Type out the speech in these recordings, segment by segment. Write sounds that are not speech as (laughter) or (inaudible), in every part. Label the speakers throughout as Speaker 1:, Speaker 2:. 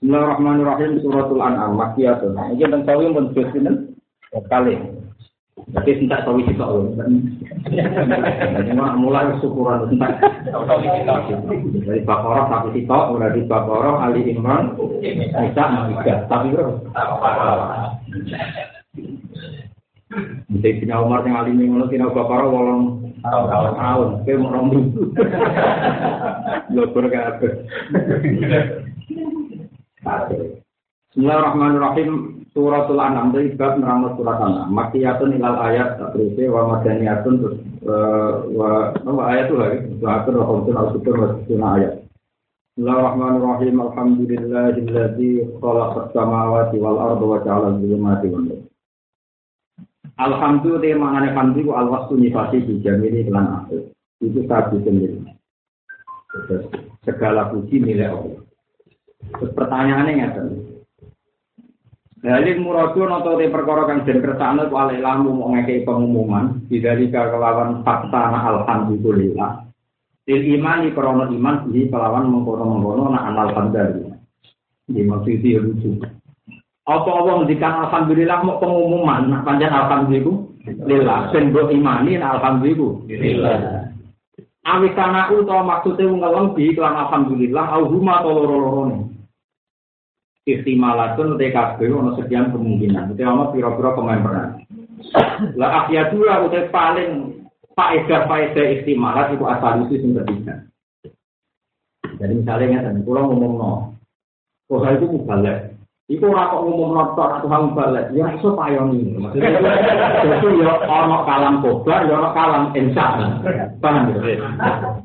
Speaker 1: Bismillahirrahmanirrahim suratul an'am makiyatun. Iki tentang sawi pun sinten kali. Tapi entak sawi kita loh. Jadi mulai syukuran entak. Dari Baqarah sampai kita, di Baqarah Ali Imran Isa Ma'idah. Tapi bro. Bisa Sina Umar yang alim ngono Sina Baqarah wolong tahun. Kayak mau rombu. Lopor kabeh. Bismillahirrahmanirrahim. Suratul An'am dari bab nerangno surat An'am. Makiyatun ilal ayat terus wa madaniyatun terus wa wa ayat itu lagi. Atur wa khamsun al sutur wa situna ayat. Bismillahirrahmanirrahim. Alhamdulillahilladzi khalaqas samawati wal arda wa ja'ala dzulumati wan nur. Alhamdulillah mangane hamdi ku alwastu nifasi di jamili kelan akhir. Itu sabi sendiri. Segala puji milik Allah. Terus pertanyaannya ngeten. Dalil muradu noto te perkara kang den kersane ku ale lamu mau ngekei pengumuman bidalika kelawan fakta alhamdulillah. Til imani krono iman di kelawan mengkono-mengkono na anal alhamdulillah. Di maksud itu lucu. Apa Allah ngendikan alhamdulillah mau pengumuman nak panjang alhamdulillah ben mbok imani alhamdulillah. Awis kana utawa maksude ngelem di kelan alhamdulillah au huma to loro-lorone. Ihtimalatun TKB ono sekian kemungkinan. Itu ono pira-pira pemain peran. Lah akhiyatu lah udah paling faedah faedah istimalat itu asal itu sing ketiga. Jadi misalnya ngeten, kula ngomong no, kok itu mubalek. Iku ora kok ngomong notor atau hang balik, ya iso payoni. Maksudnya itu ya ono kalam kobar, ya ono kalam insya. Paham ya?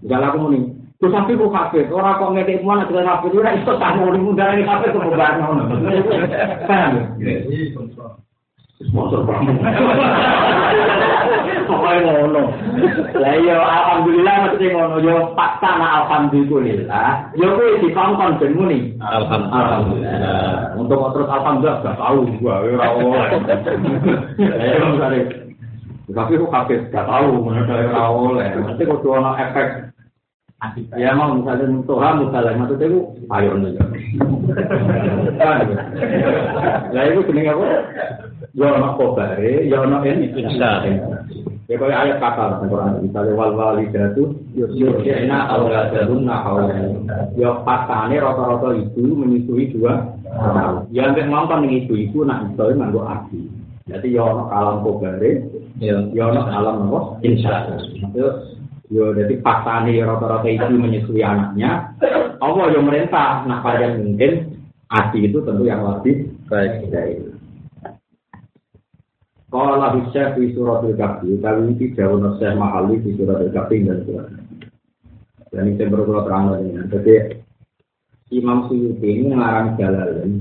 Speaker 1: Enggak laku muni. Terus sampai kok kafe, orang kok ngedek mana kita kafe, ora iso mau dimudah ini kafe kok bubar ngono. Paham? Sponsor banget. Pokoknya ngono. Lah iya alhamdulillah mesti ngono yo fakta na alhamdulillah. Yo kuwi dikongkon ben muni. Alhamdulillah. Untuk terus alhamdulillah gak tahu gua ora oleh. (laughs) Tapi kok kaget gak tahu mana ora oleh. Mesti kudu ono efek Ya mau misalnya Tuhan misalnya maksudnya itu ayo nih. Lah itu jenenge apa? Ya ono kobare, ya ono ini. Ya kaya ayat kata Quran misalnya wal walidatu yusyrina auladahunna haulain. Ya pasane rata-rata ibu menyusui dua. Ya nek mampan ning ibu-ibu nak iso nganggo abi. Jadi ya ono alam kobare, ya ono alam apa? Insya Yo, jadi pasane rata-rata itu menyusui anaknya. Allah yang merintah, nah pada mungkin adi itu tentu yang lebih baik dari Kalau syekh di surat al-kahfi, kali ini jauh nasihat mahali di surat al-kahfi dan surat. Dan ini saya baru terang lagi. Jadi Imam Suyuti ini ngarang jalan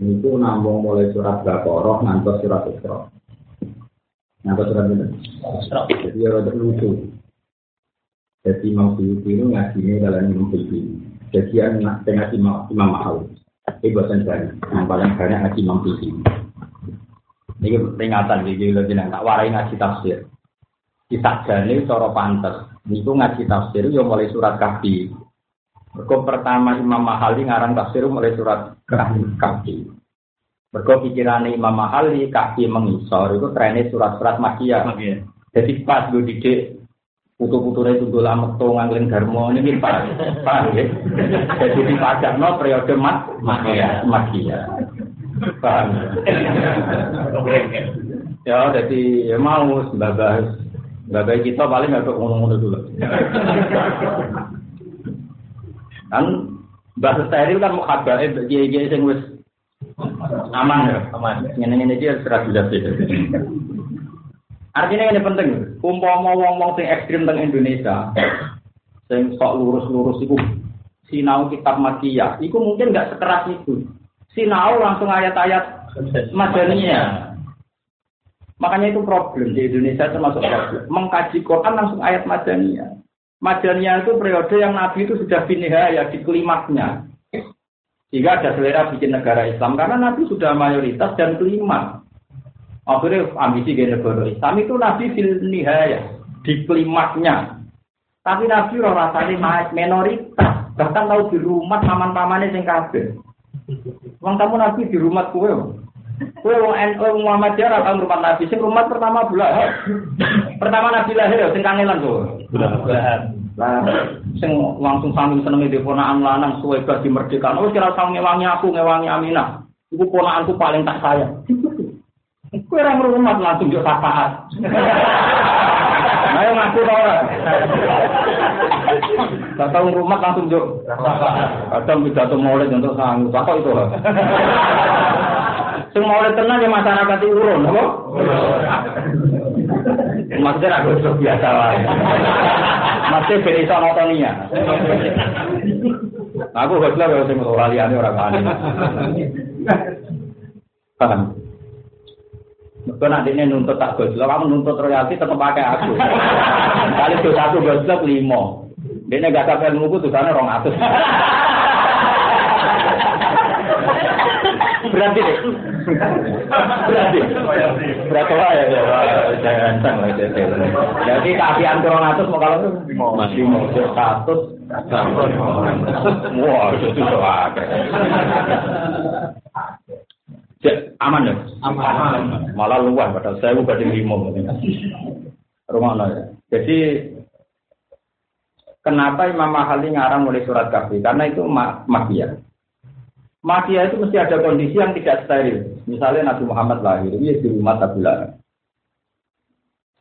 Speaker 1: itu nambung mulai surat Baqarah ngantos surat Isra. Ngantos surat ini. Jadi ya rada lucu. Jadi Imam Suyuti itu ngajinya dalam Imam Suyuti. Jadi yang ngaji Imam Mahal. Ini bosan saya. Yang paling banyak ngaji Imam Suyuti. Ini peringatan jadi lo jeneng tak warai ngaji tafsir. Kita jane cara pantes. Niku ngaji tafsir yo mulai surat kahfi. Mergo pertama Imam Mahali ngarang tafsir mulai surat kahfi. Mergo pikirane Imam Mahali kahfi mengisor itu trennya surat-surat makiyah. Jadi pas gue didik putu-putune tundul ameto ngangling dharma ini pas pas ya. Jadi dipajakno periode mat makiyah makiyah. Paham. Ya, jadi ya mau babas babas kita paling nggak ngomong-ngomong dulu. Kan bahasa steril kan mau kabar eh kiai kiai sing wis aman ya, aman. Ini ini dia serah jelas Artinya ini penting. Umpama wong-wong sing ekstrim teng Indonesia, sing sok lurus-lurus iku sinau kitab makiyah, iku mungkin nggak sekeras itu. Sinau langsung ayat-ayat madaniyah. Makanya itu problem di Indonesia termasuk problem. Mengkaji Quran langsung ayat madaniyah. Madaniyah itu periode yang Nabi itu sudah ya di klimaknya. Jika ada selera bikin negara Islam karena Nabi sudah mayoritas dan klimak. Akhirnya ambisi gaya negara Islam itu Nabi fil nihaya di klimaknya. Tapi Nabi roh rasanya minoritas. Bahkan tahu di rumah paman-pamannya yang kafir. Wong kamu nabi di rumah kue. Kue wong NU Muhammad ya ora rumah nabi. Sing rumah pertama bulan. Pertama nabi lahir ya sing kangelan kok. Bulan. Lah sing langsung sami senenge di ponakan lanang suwe di merdeka. Oh kira sang ngewangi aku ngewangi Aminah. Iku ponakanku paling tak sayang. Kue orang rumah langsung jauh syafaat. Ayo ngaku tau ora. Datang rumah langsung jauh. Kadang pidato maulid untuk sanggup. Apa itu? Sing maulid tenang ya masyarakat urun, apa? Aku itu biasa lah. Masih beri sama Tonia. Aku gak bilang kalau sing laliane orang kali. Paham? Mereka nanti ini nuntut tak goslo, kamu nuntut royalti tetap pakai aku. (laughs) Kali itu satu goslo lima. Dia gak sampai nunggu tuh sana rong atus. (laughs) Berarti deh. Berarti. Berapa lah ya? Jangan sang lah Jadi kafian kurang atus mau kalau masih mau satu. Wah, itu soal aman ya? Aman. Malah luar pada saya bukan di limo. Rumah ya. Jadi kenapa Imam Mahali ngarang mulai surat kafi? Karena itu ma makia. Makia itu mesti ada kondisi yang tidak steril. Misalnya Nabi Muhammad lahir, ini di rumah Abu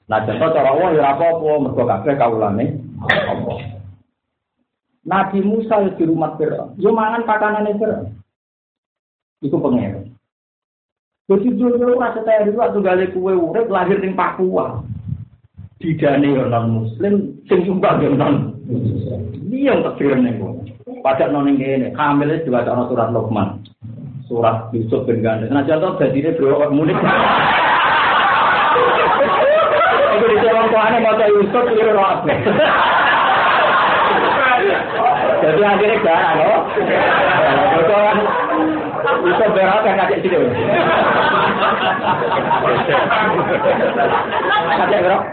Speaker 1: Nah, contoh cara Allah ya apa-apa, mergo kabeh kaulane apa. Nabi Musa di rumah Fir'aun, yo mangan pakanane Fir'aun. Iku pengen. Jadi dulu rasa saya dulu waktu gali kue urip lahir di Papua. Didane yo non muslim, sing sumbang yo non. Iya yang takdir ning Pajak non ini, hamil juga ada surat Luqman. Surat Yusuf bin Gandhi. Nah contoh jadi ini bro munik. Itu di jalan tuane mau Yusuf itu roh Jadi akhirnya gak loh. Bisa berat kan kakek sini. Kakek berapa?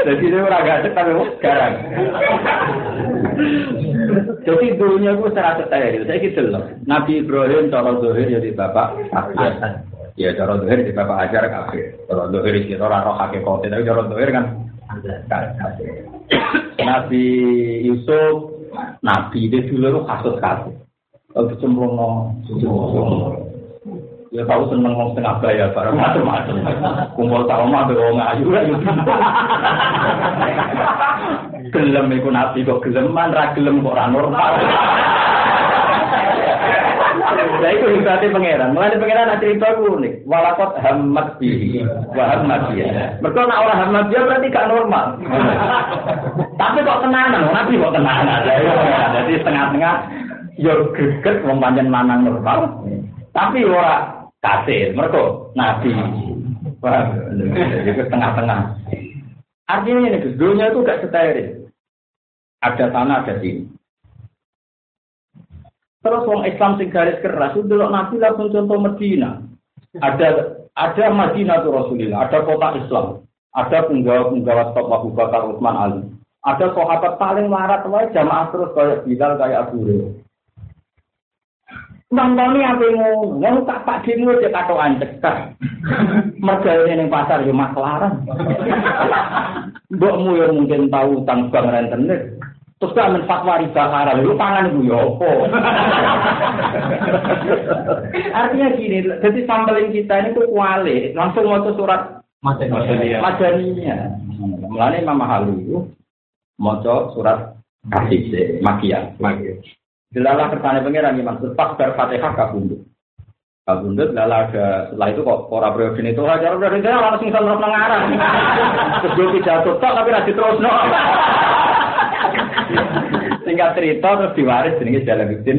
Speaker 1: Jadi itu orang gak tapi sekarang. Jadi dulunya gue secara steril. Saya gitu loh. Nabi Ibrahim cara zuhir jadi bapak Ya cara zuhir jadi bapak ajar kafir. Cara zuhir itu orang roh hakikat. Tapi cara zuhir kan Nabi Yusuf nabi dia dulu kasus kasus. Kalau dicemplung Ya tahu seneng ngomong setengah bayar, barang macam-macam. Kumpul sama ambil wong ayu lah. Gelem iku nabi kok geleman, ra gelem kok ora normal. Nah itu hebatnya pangeran. Mulai pangeran ada cerita unik. Walakot hamad bihi, wahamad dia. Mereka nak orang hamad dia berarti gak normal. Tapi kok tenanan, nabi kok tenanan. Jadi setengah-tengah, yo greget mempanjang manang normal. Tapi orang kasir, mereka nabi. Wah, itu tengah-tengah. Artinya ini, dunia itu gak steril. Ada sana, ada sini. Terus orang Islam sing garis keras itu dulu Nabi langsung contoh Medina. Ada ada Madinah tuh Rasulullah, ada kota Islam, ada penggawa-penggawa top Abu Bakar Utsman Ali. Ada sahabat paling larat wae jamaah terus kayak Bilal kayak Abu Hurairah. Nonton apa yang ngomong tak pak dino aja kata ancekat. Mereka ini pasar ya maklaran. (laughs) Mbokmu yang mungkin tahu tentang rentenir. Terus kan men fatwa riba haram, lu pangan itu ya apa? (laughs) Artinya gini, jadi sambalin kita ini tuh kuali, langsung mau surat Madaniyah. Madaniyah. Mulane Imam Mahali itu mau surat kasih makia. Makia. Jelalah kertanya pengiran Imam pas berfatihah kabundut. Kabundut lala ada setelah itu kok ora periode itu aja udah rencana langsung sama ngarang. (laughs) Terus gue tapi rajin terus no. (laughs) Singkat cerita terus diwaris jenenge Jalaluddin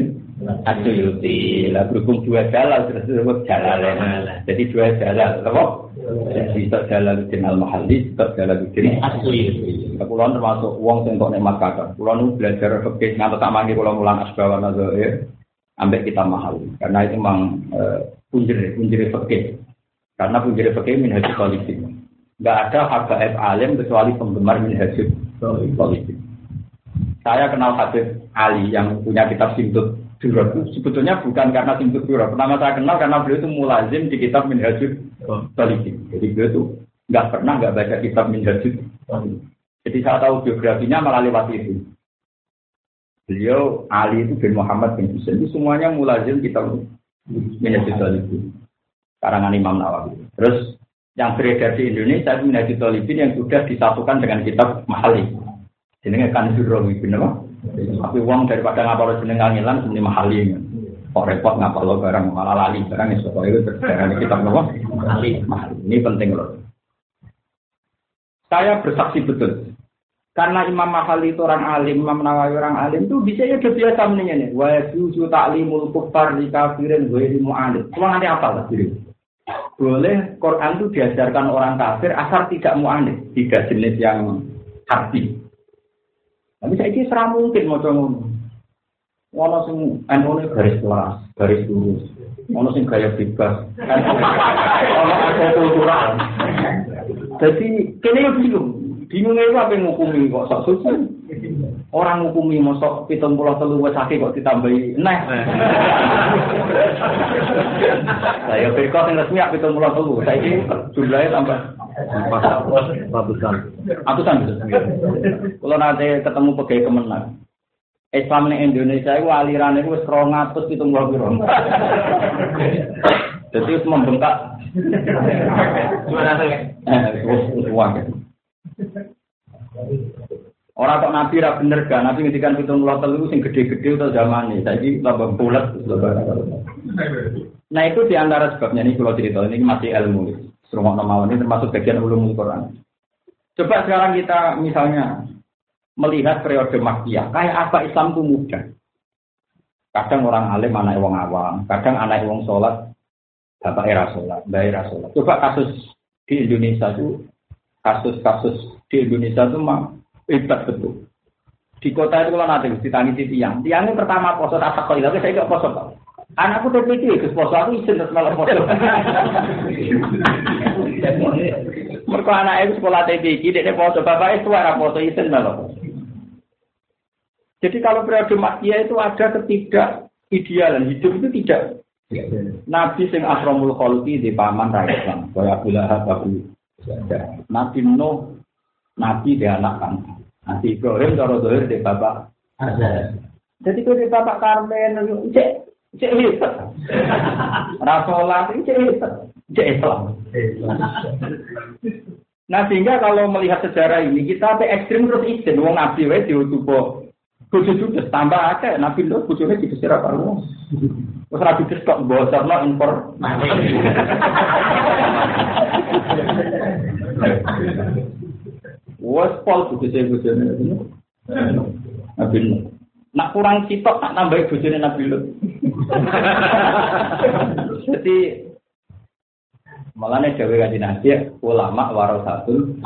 Speaker 1: Asyuyuti. Lah berhubung dua jalal terus disebut jalalain. Jadi dua jalal, apa? Itu Jalaluddin Al-Mahalli, itu Jalaluddin Asyuyuti. Kulon termasuk uang kok nikmat kakak. Kulon belajar fikih ngantos tak mangke kula mulang asbawa nazair ambek kita mahal. Karena itu memang punjir punjir fikih. Karena punjir fikih min politik. Enggak ada harga alim kecuali penggemar min politik. Saya kenal Habib Ali yang punya kitab Simtut Durab. Sebetulnya bukan karena Simtut Durab. Pertama saya kenal karena beliau itu mulazim di kitab Minhajul Talikin. Jadi beliau itu nggak pernah nggak baca kitab Minhajul Jadi saya tahu biografinya malah lewat itu. Beliau Ali itu bin Muhammad bin Husain itu semuanya mulazim kitab Minhajul Talikin. Karangan Imam Nawawi. Terus yang beredar di Indonesia itu Minhajul Talikin yang sudah disatukan dengan kitab Mahali jenenge kan surawi bener tapi uang daripada ngapal jeneng kangelan seni mahali kok repot ngapal lo barang malah lali barang itu kok itu kita nopo mahali ini penting loh saya bersaksi betul karena Imam Mahali itu orang alim, Imam Nawawi orang alim itu bisa ya udah biasa mendingnya nih. Wa yuju ta'limul kufar di kafirin wa ilmu alim. Cuma nanti apa lah diri? Boleh Quran itu diajarkan orang kafir asal tidak mu'anid. Tiga jenis yang hati. Tapi saya ini serah mungkin mau ngono. Ono sing anu garis kelas, garis lurus. Ono sing gaya bebas. Ono ada kultural. Jadi kene yo bingung. Bingung itu apa yang ngukumi kok sok suci. Orang ngukumi mosok pitung pulau telu wes kok ditambahi nah. Saya berkot yang resmi pitung pulau telu. Saya ini jumlahnya tambah
Speaker 2: Ratusan.
Speaker 1: Ratusan gitu. Kalau nanti ketemu pegawai kemenang. Islam di Indonesia itu aliran itu serong atus itu nggak biro. Jadi itu membengkak. Orang kok nabi ra bener gak, nabi ngendikan pitung puluh telu sing gede-gede atau zaman ini, saya tambah bulat. Nah itu di antara sebabnya ini kalau cerita ini masih ilmu. Rumah nama ini termasuk bagian ulumul Quran. Coba sekarang kita misalnya melihat periode Makkiyah, kayak apa Islam itu mudah. Kadang orang alim anak wong awam, kadang anak wong sholat, bapak era sholat, mbak era sholat. Coba kasus di Indonesia itu, kasus-kasus di Indonesia itu mah hebat betul. Di kota itu kalau nanti ditangisi tiang, tiangnya pertama poso tak kok tapi saya nggak poso Anakku TPT, ke poso aku izin terus malah poso. Mereka anak itu sekolah TPT, dia poso, bapak itu suara poso izin malah Jadi kalau periode makia itu ada ketidak idealan hidup itu tidak. Nabi sing asromul kholqi di paman rakyat Islam, kaya Abu Lahab, Abu Nabi Nuh, Nabi di anak kan. Nabi Ibrahim, cara dohir di bapak. Jadi kalau di bapak Karmen, cek Cek hebat. Rasolat ini cek hebat. Cek Islam. Nah sehingga kalau melihat sejarah ini kita sampai ekstrim terus izin wong nabi wae diutupo bojo judes tambah akeh nabi lho bojone dikesir apa wong. Wes ra dikes kok bocorno impor. Wes pol bojone bojone. Nabi Nak kurang sitok tak nambahi bojone Nabi Lut. (laughs) Jadi Malahnya Jawa Kaji Nabi ulama warasatul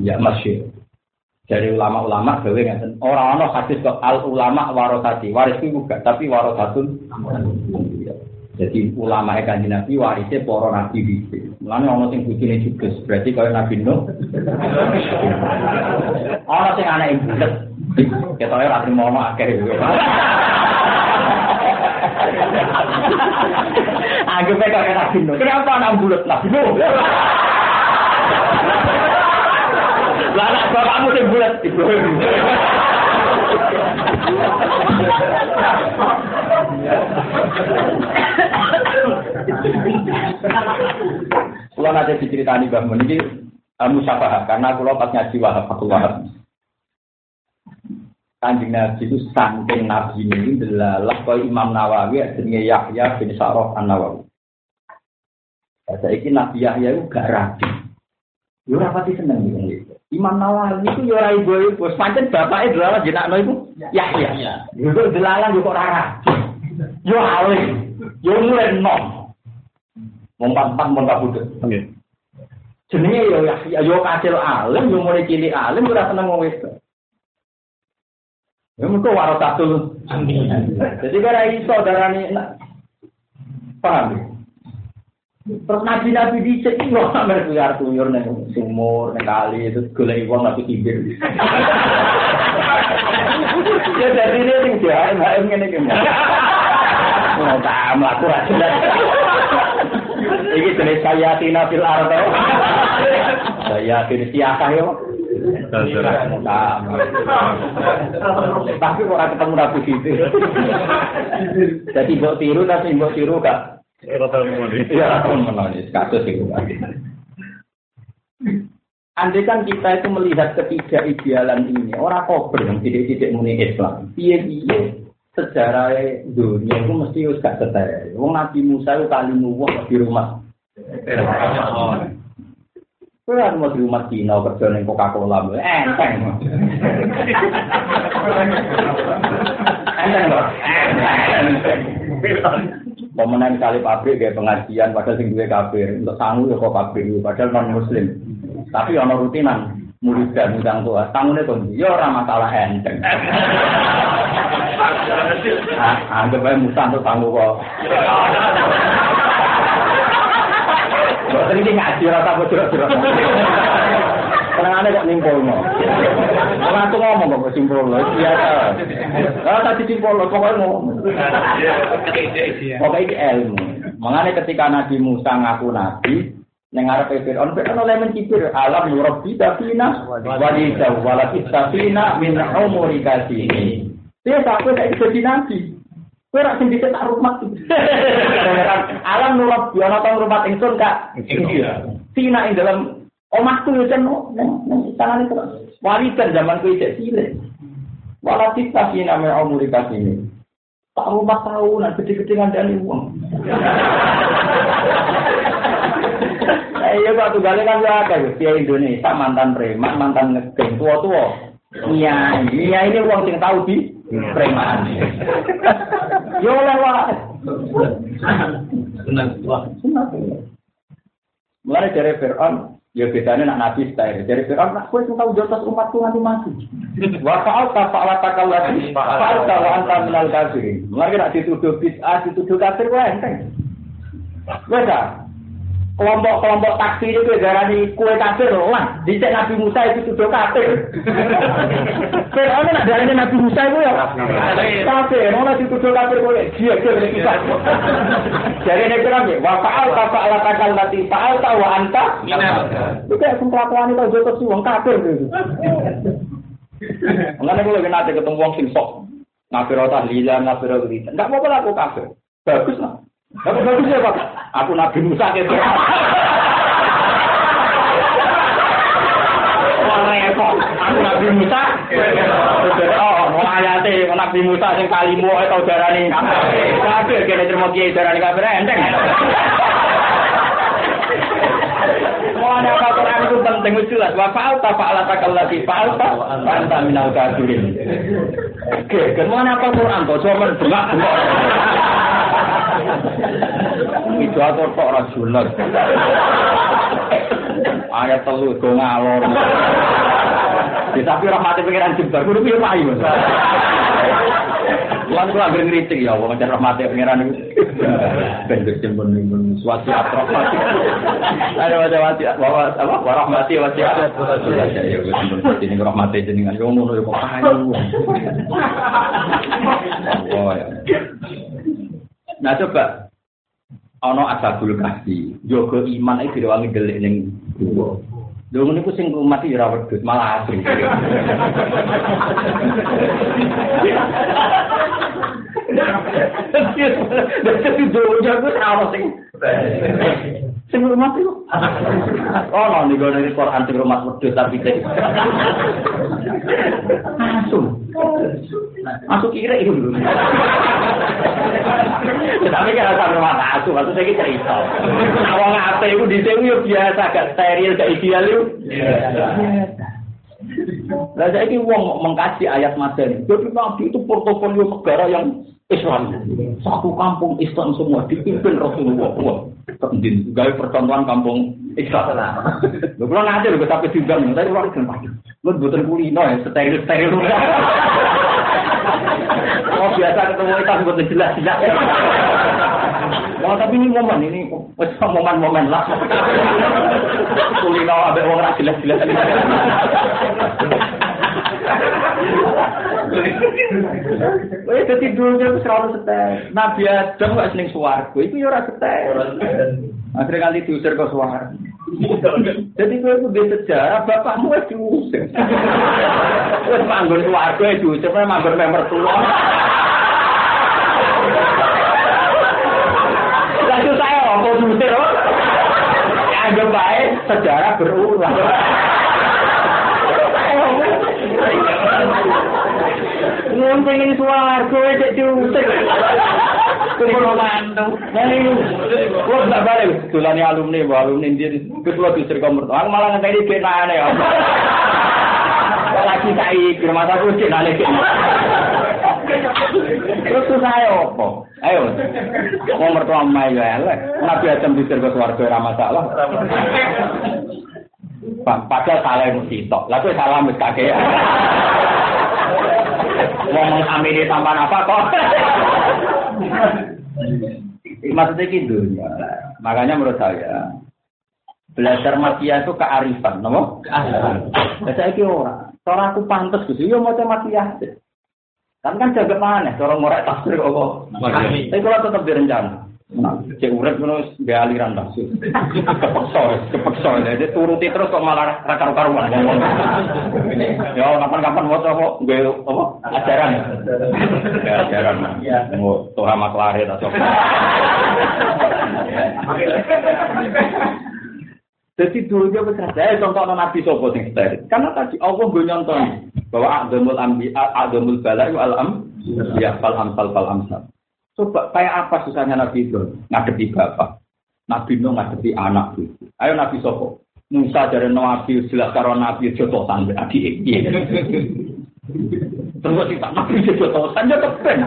Speaker 1: ya masyur. Dari ulama-ulama gawe ngaten orang ana hadis kok al ulama warasati. Waris itu juga tapi warasatul jadi ulama kanjeng Nabi warisnya para nabi bisa. Mulane ana sing bojone judes, berarti kaya Nabi Nuh. Ana sing anake bulet. Ketoke ora trimo aja kayak Nabi Nuh. Kenapa anak bulat Nabi Nuh? Lah anak bapakmu sing. Kalau nanti diceritani Mbah Mun ini uh, musyafah karena kalau pas ngaji Wahab aku Wahab. Kanjeng Nabi itu saking Nabi ini adalah kau Imam Nawawi jenenge Yahya bin Sa'rof An Nawawi. Saya ini Nabi Yahya itu gak rapi. Yo rapati seneng gitu. Imam Nawawi itu yo ora ibu ibu, pancen bapake delalah jenakno iku Yahya. Yo delalah yo kok ora Yo alim, yo mulai nom. Mompat-empat mau kabudut. Oke. Jenenge yo ya yo kacil alim, yo mulai cilik alim ora seneng wong wedok. Ya mengko warasatul amin. Jadi kira iso darani paham ya? Terus nabi-nabi di sini wong sampe kuyar kuyur neng sumur neng kali itu golek wong nabi kibir. (laughs) Ya jadi ini sing dia HM ngene iki. Mau tak mlaku Iki jenis saya tina fil ardo. Saya jenis siakah yo. Tapi orang ketemu rapi gitu. Jadi mbok tiru tapi mbok tiru. Iya, menangis. Kasus itu. Andai kan kita itu melihat ketiga idealan ini, orang kober yang tidak-tidak muni Islam. Iya, iya. Sejarah dunia itu mesti harus gak setel. Wong Nabi Musa itu kali nuwah di rumah. Kowe mau di rumah Cina kerja ning Coca-Cola, enteng. Enteng lho. Pemenang kali pabrik kayak pengajian, padahal sing duwe kafir, untuk sangu ya kok pabrik, padahal non muslim. Tapi ono rutinan murid dan udang tua, tangune kok ya ora masalah enteng. Anggap aja Musa untuk tangguh kok. Boten iki ngaji rasa apa jerok-jerok. Senengane kok nimpulno. Ora aku ngomong kok simpulno, biasa. Ora tadi simpulno pokoke ngomong. Pokoke iki ilmu. Mengane ketika Nabi Musa ngaku nabi, Neng arep Fir'aun, Fir'aun oleh mencibir alam nurabbi tafina walida walakit tafina min umurika sini. Dia takut kayak jadi nabi. Kowe rak sing dicek tak rumah. Alam nurab yo ana tang rumah ingsun Kak. Tina ing dalam omahku yo jan nang tangan itu. Warisan zaman kowe cek cilik. Walakit tafina min umurika sini. Tak rumah tahunan gede-gede ngandani uang. Iya kok tunggale kan ya akeh Via Indonesia mantan preman, mantan ngegeng tua-tua. Iya, iya ini uang sing tahu di preman. Yo oleh wae.
Speaker 3: Senang wah.
Speaker 1: Mulai dari Fir'aun, ya bedanya nak nabi style. Dari Fir'aun, nak kue tahu jotos umatku nganti mati. Wa fa'al ta fa'ala takallati fa'al ta wa anta minal kafirin. Mulai nak dituduh bid'ah, dituduh kafir wae enteng. Wes kelompok-kelompok taksi itu darani kue kafir lah. Dicek Nabi Musa itu sudah kafir. Fir'aun nak darani Nabi Musa itu ya kafir. Mau nanti tuduh kafir kue dia ini kita. Jadi ini kira nih. Wa faal ta faal takal nanti faal ta wa anta. Itu kayak kelakuan itu jotos sih wong kafir gitu. Mengenai lagi nanti ketemu wong sing sok. Lila, ngafir otak lila. Enggak mau aku kafir. Bagus lah. Tapi bagus ya Pak. Aku Nabi Musa gitu. Aku Nabi Musa. Oh, mau ayate Nabi Musa sing kalimu atau darani kafir kene terima kiai darani kafir enteng. Mulane apa Quran itu penting jelas. Wa fa'al ta fa'ala takallati fa'al ta anta minal kafirin. Oke, ke mana apa Quran kok cuma bengak-bengok. Itu aku kok ora jelas. Ayat telu go ngalor. Ya, tapi rahmati pengiran jembar, kudu piye payu. Lan kula anggere ngritik ya wong jan rahmati pengiran niku. Ben jembon niku suatu rahmati. Ada wajah wati bahwa apa rahmati wati. Ya wis jembon ini rahmati jenengan yo ngono yo kok payu. Oh ya. Nah coba ana asabul kahfi, jaga iman iki direwangi delik ning gua. Lho ngene ku sing mati ora wedhus, malah asri. Dadi donya ku ora sing sing mati kok. (laughs) Oh, no, nih dari Quran sing rumah wedhus tapi cek. Langsung. Aku kira itu dulu. Tapi kan asal rumah asu, maksud saya cerita. Awang apa itu di sini biasa, gak steril, gak ideal itu. Nah, saya ini uang mengkaji ayat Madani. Jadi Nabi itu portofolio negara yang Islam. Satu kampung Islam semua dipimpin Rasulullah. Wah, kendin. Gaya percontohan kampung Islam. Lu kalau nanti lu tapi diundang, tapi lu harus pagi. Lu buatan kulino ya, steril steril. (laughs) Oh biasa ketemu kita buatan jelas jelas. Wah tapi ini momen ini momen-momen lah. Kulino abe wong ra jelas jelas. Wes dadi dunya wis ora setek. Nabi Adam gak seneng swarga, iku ya ora setek. Akhirnya kali diusir ke swarga. Jadi kowe itu di sejarah bapakmu wis diusir. Manggon swarga wis diusir, manggon member tua. Lalu saya apa diusir? Anggap baik sejarah berulang. Ngumpulin suarga cek diusir. Kumpul mantu. Jadi, gua nggak balik. Tulani alumni, alumni dia ketua diusir kamu. Aku malah ngeteni kena aneh. Lagi saya rumah aku cek nale Terus susah ya apa? Ayo, mau mertua mai ya elek. Nabi Adam diusir ke suarga ora masalah. Padahal salah mesti tok. Lah kowe salah wis kakek. Ngomong amini tanpa apa kok. Maksudnya gitu. Makanya menurut saya belajar makia itu kearifan, nopo? Kearifan. Saya kira orang. Cara aku pantas gitu, yo mau makia. Kan kan jaga mana? Cara ngorek tafsir kok. Tapi kalau tetap direncana. Cek urip ngono gak aliran langsung. Kepeksa, kepeksa. Jadi turuti terus kok malah ra karu-karuan ngomong. Ya kapan-kapan mau kok gue apa? Ajaran. Ya ajaran. Mau Tuhan maklare atau Jadi dulu dia besar. Saya contoh nabi sopo sing steril. Karena tadi Allah gue nyontoh bahwa adamul ambi adamul bala itu alam ya fal amsal fal amsal. Coba kayak apa susahnya Nabi Ibrahim ngadepi bapak, Nabi Nuh ngadepi anak itu. Ayo Nabi Sopo, Musa dari Nabi karo Nabi jotosan adik iya. Terus kita Nabi jotosan ya kepen.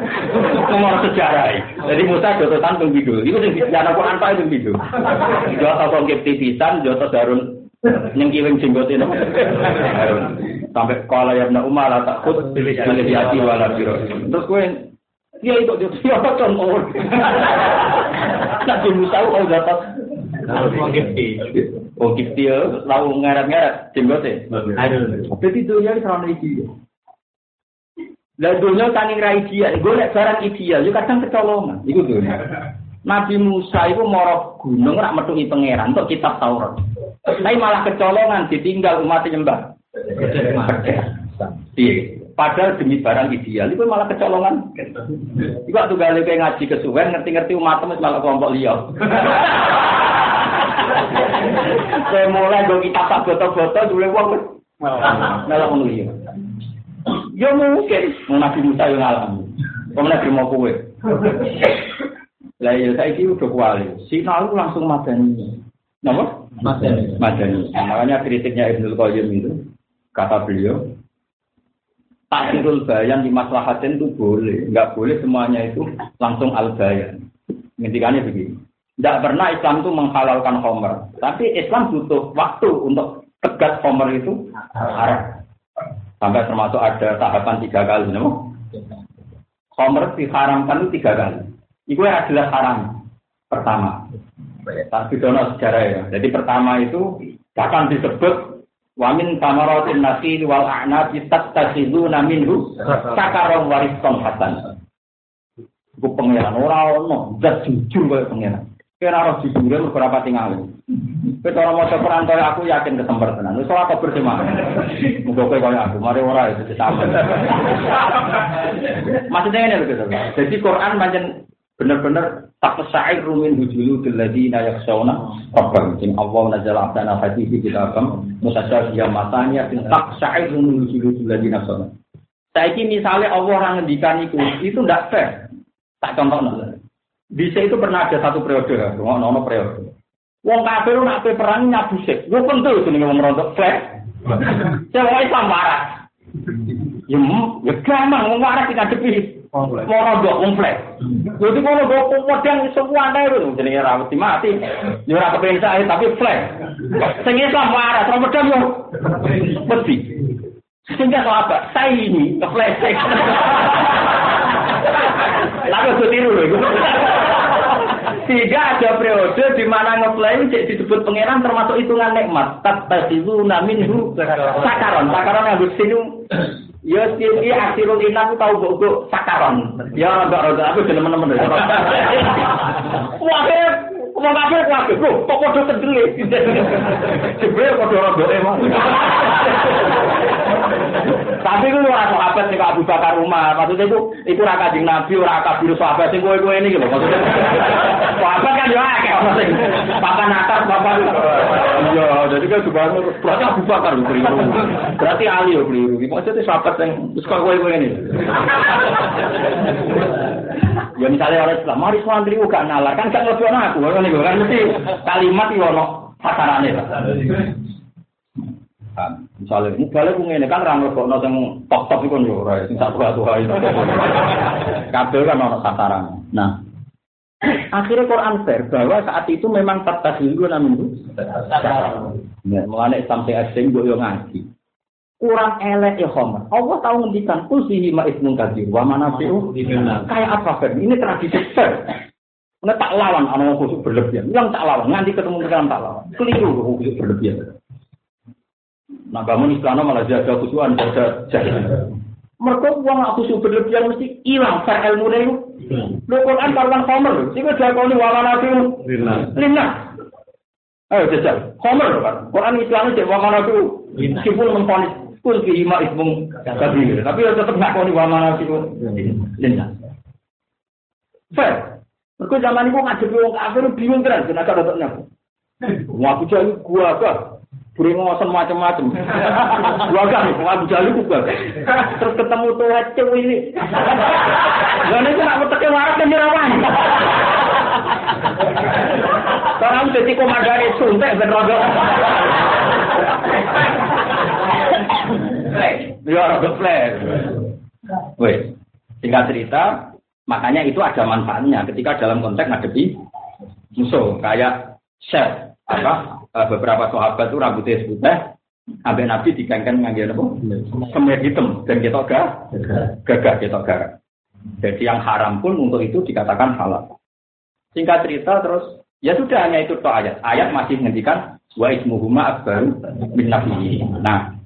Speaker 1: Nomor sejarah. Jadi Musa jotosan tunggu video. Itu sing dijarah Quran Pak itu video. Jotos ngip tipisan, jotos darun yang kiwing jenggot ini. Sampai kalau ya Umar takut pilih hati wala biro. Terus gue Iya itu dia siapa contoh. Nabi Musa kau dapat Oh gifti ya, lalu ngarat-ngarat jenggote. Jadi itu ya serana iki. Lah dunia tani ra ideal, gue liat barang ideal, yo kadang kecolongan. Iku dunia. (laughs) Nabi Musa itu moro gunung rak metuki pangeran untuk kitab Taurat. Tapi malah kecolongan ditinggal umat nyembah. Iya. Padahal demi barang ideal, itu malah kecolongan. Iku waktu gale kayak ngaji kesuwen, ngerti-ngerti umat temen malah kelompok liya. (laughs) Saya mulai gue kita tak foto-foto, dulu uang malah liya. Ya mungkin, mau Nabi Musa yang alami. Kamu nabi mau kue. Lah ya saya ini udah kuali. Si Nalu langsung madani. Nama? Madani. Madani. Makanya kritiknya Ibnu Qayyim itu kata beliau, takhirul bayan di maslahatin itu boleh, nggak boleh semuanya itu langsung al bayan. Intikannya begini, tidak pernah Islam itu menghalalkan homer, tapi Islam butuh waktu untuk tegas homer itu haram. Sampai termasuk ada tahapan tiga kali, no? Homer diharamkan itu tiga kali. Itu adalah haram pertama. Tapi dono sejarah ya. Jadi pertama itu akan disebut Wamin tamaratin nasi wal a'nabi tattakhiduna minhu sakaron warisan hasan. Iku pangeran ora ono, zat jujur koyo pangeran. Kira ora jujur beberapa tinggal. Kowe ora maca perantara aku yakin kesembar tenan. Wis ora kabar sema. Muga kowe koyo aku, mari ora itu sama. Maksudnya ini lho, Jadi Quran pancen benar-benar tak pesair rumin hujulu diladi nayak sauna rabbam sing Allah nazal abdana kita kam musasyar dia matanya tak pesair rumin hujulu diladi nayak Saiki misalnya Allah orang ngendikan itu, itu tidak fair. Tak contoh. Bisa itu pernah ada satu periode, ngono nono periode. Wong kafir nak pe perang nyabu sik. Gue pentul jenenge wong rontok fair. (laughs) Saya Islam marah. Ya, ya gampang wong marah kita depi. Mau rontok wong flat. Jadi kalau gue pedang semua ada itu jenenge ra mati mati. Ya ora kepen saya tapi flat. Sing Islam marah, terus pedang yo. Mesti. Sehingga apa? Saya ini keflashing. (laughs) Lalu itu tiru loh. Sehingga ada periode di mana ngeplay cek disebut pangeran termasuk hitungan nikmat. Tattasizu naminhu sakaron. Sakaron yang sini Ya iki akhirul inang tau mbok sakaron. Ya enggak rada aku temen-temen. Wah, Wong kabeh kabeh kok kok padha kendele. Jebule padha rodoke mah. Tapi ku ora sahabat nek Abu Bakar rumah, maksudnya itu itu ora kanjeng Nabi, ora kabir sahabat sing kowe-kowe ini lho maksudnya. Sahabat kan yo akeh ono sing papan atas, papan. Iya, jadi kan subhanallah berarti Abu Bakar lho keliru. Berarti Ali yo keliru. Maksudnya sahabat sing wis kowe-kowe ini. Ya misalnya orang Islam, mari santri gak nalar, kan gak ngelebih aku, kan itu kan mesti kalimat itu ono pasarannya lah. Misalnya, ini balik ini kan orang lebih ono yang top-top itu kan orang yang satu satu hari. Kabel kan ono sasarannya. Nah, akhirnya Quran fair bahwa saat itu memang tetap dulu namun itu. Ya, mulai Islam saya asing, gue ngaji kurang elek ya Homer. Allah tahu ngendikan usihi ma ismun kadir wa manafi'u kayak apa Fer? Ini tradisi Fer. Mana tak lawan anak khusus berlebihan. Yang tak lawan nanti ketemu dengan tak lawan. Keliru khusus berlebihan. Nah bangun istana malah jaga khusuan jaga jahil. Mereka uang aku berlebihan mesti hilang Fer ilmu itu. Lo Quran karuan Homer. Jika dia kau ini wa manafi'u lina. Ayo jajal. Homer kan. Quran Islam itu wa manafi'u. Meskipun memfonis kul fi ima ismung kabir. Tapi tetap nggak kau wa mana sih linnas. Fair. Mereka zaman itu ngadepi wong kafir bingung terus kenapa datangnya. Wong Abu Jahal gua apa? Beri ngosen macam-macam. Gua kan, Jahal itu gua. Terus ketemu tuh cewek ini. Lalu itu nak meteke waras kan nyerawan. Sekarang jadi komandan suntek ben rodo. Ya rada flash. Wes, singkat cerita, makanya itu ada manfaatnya ketika dalam konteks ngadepi musuh kayak chef apa eh, beberapa sahabat itu rambutnya putih sampai Nabi dikengken ngangge apa? Semir hitam dan kita gak gagah kita gak. Jadi yang haram pun untuk itu dikatakan halal. Singkat cerita terus ya sudah hanya itu toh ayat. Ayat masih menghentikan wa ismuhuma akbaru min Nah,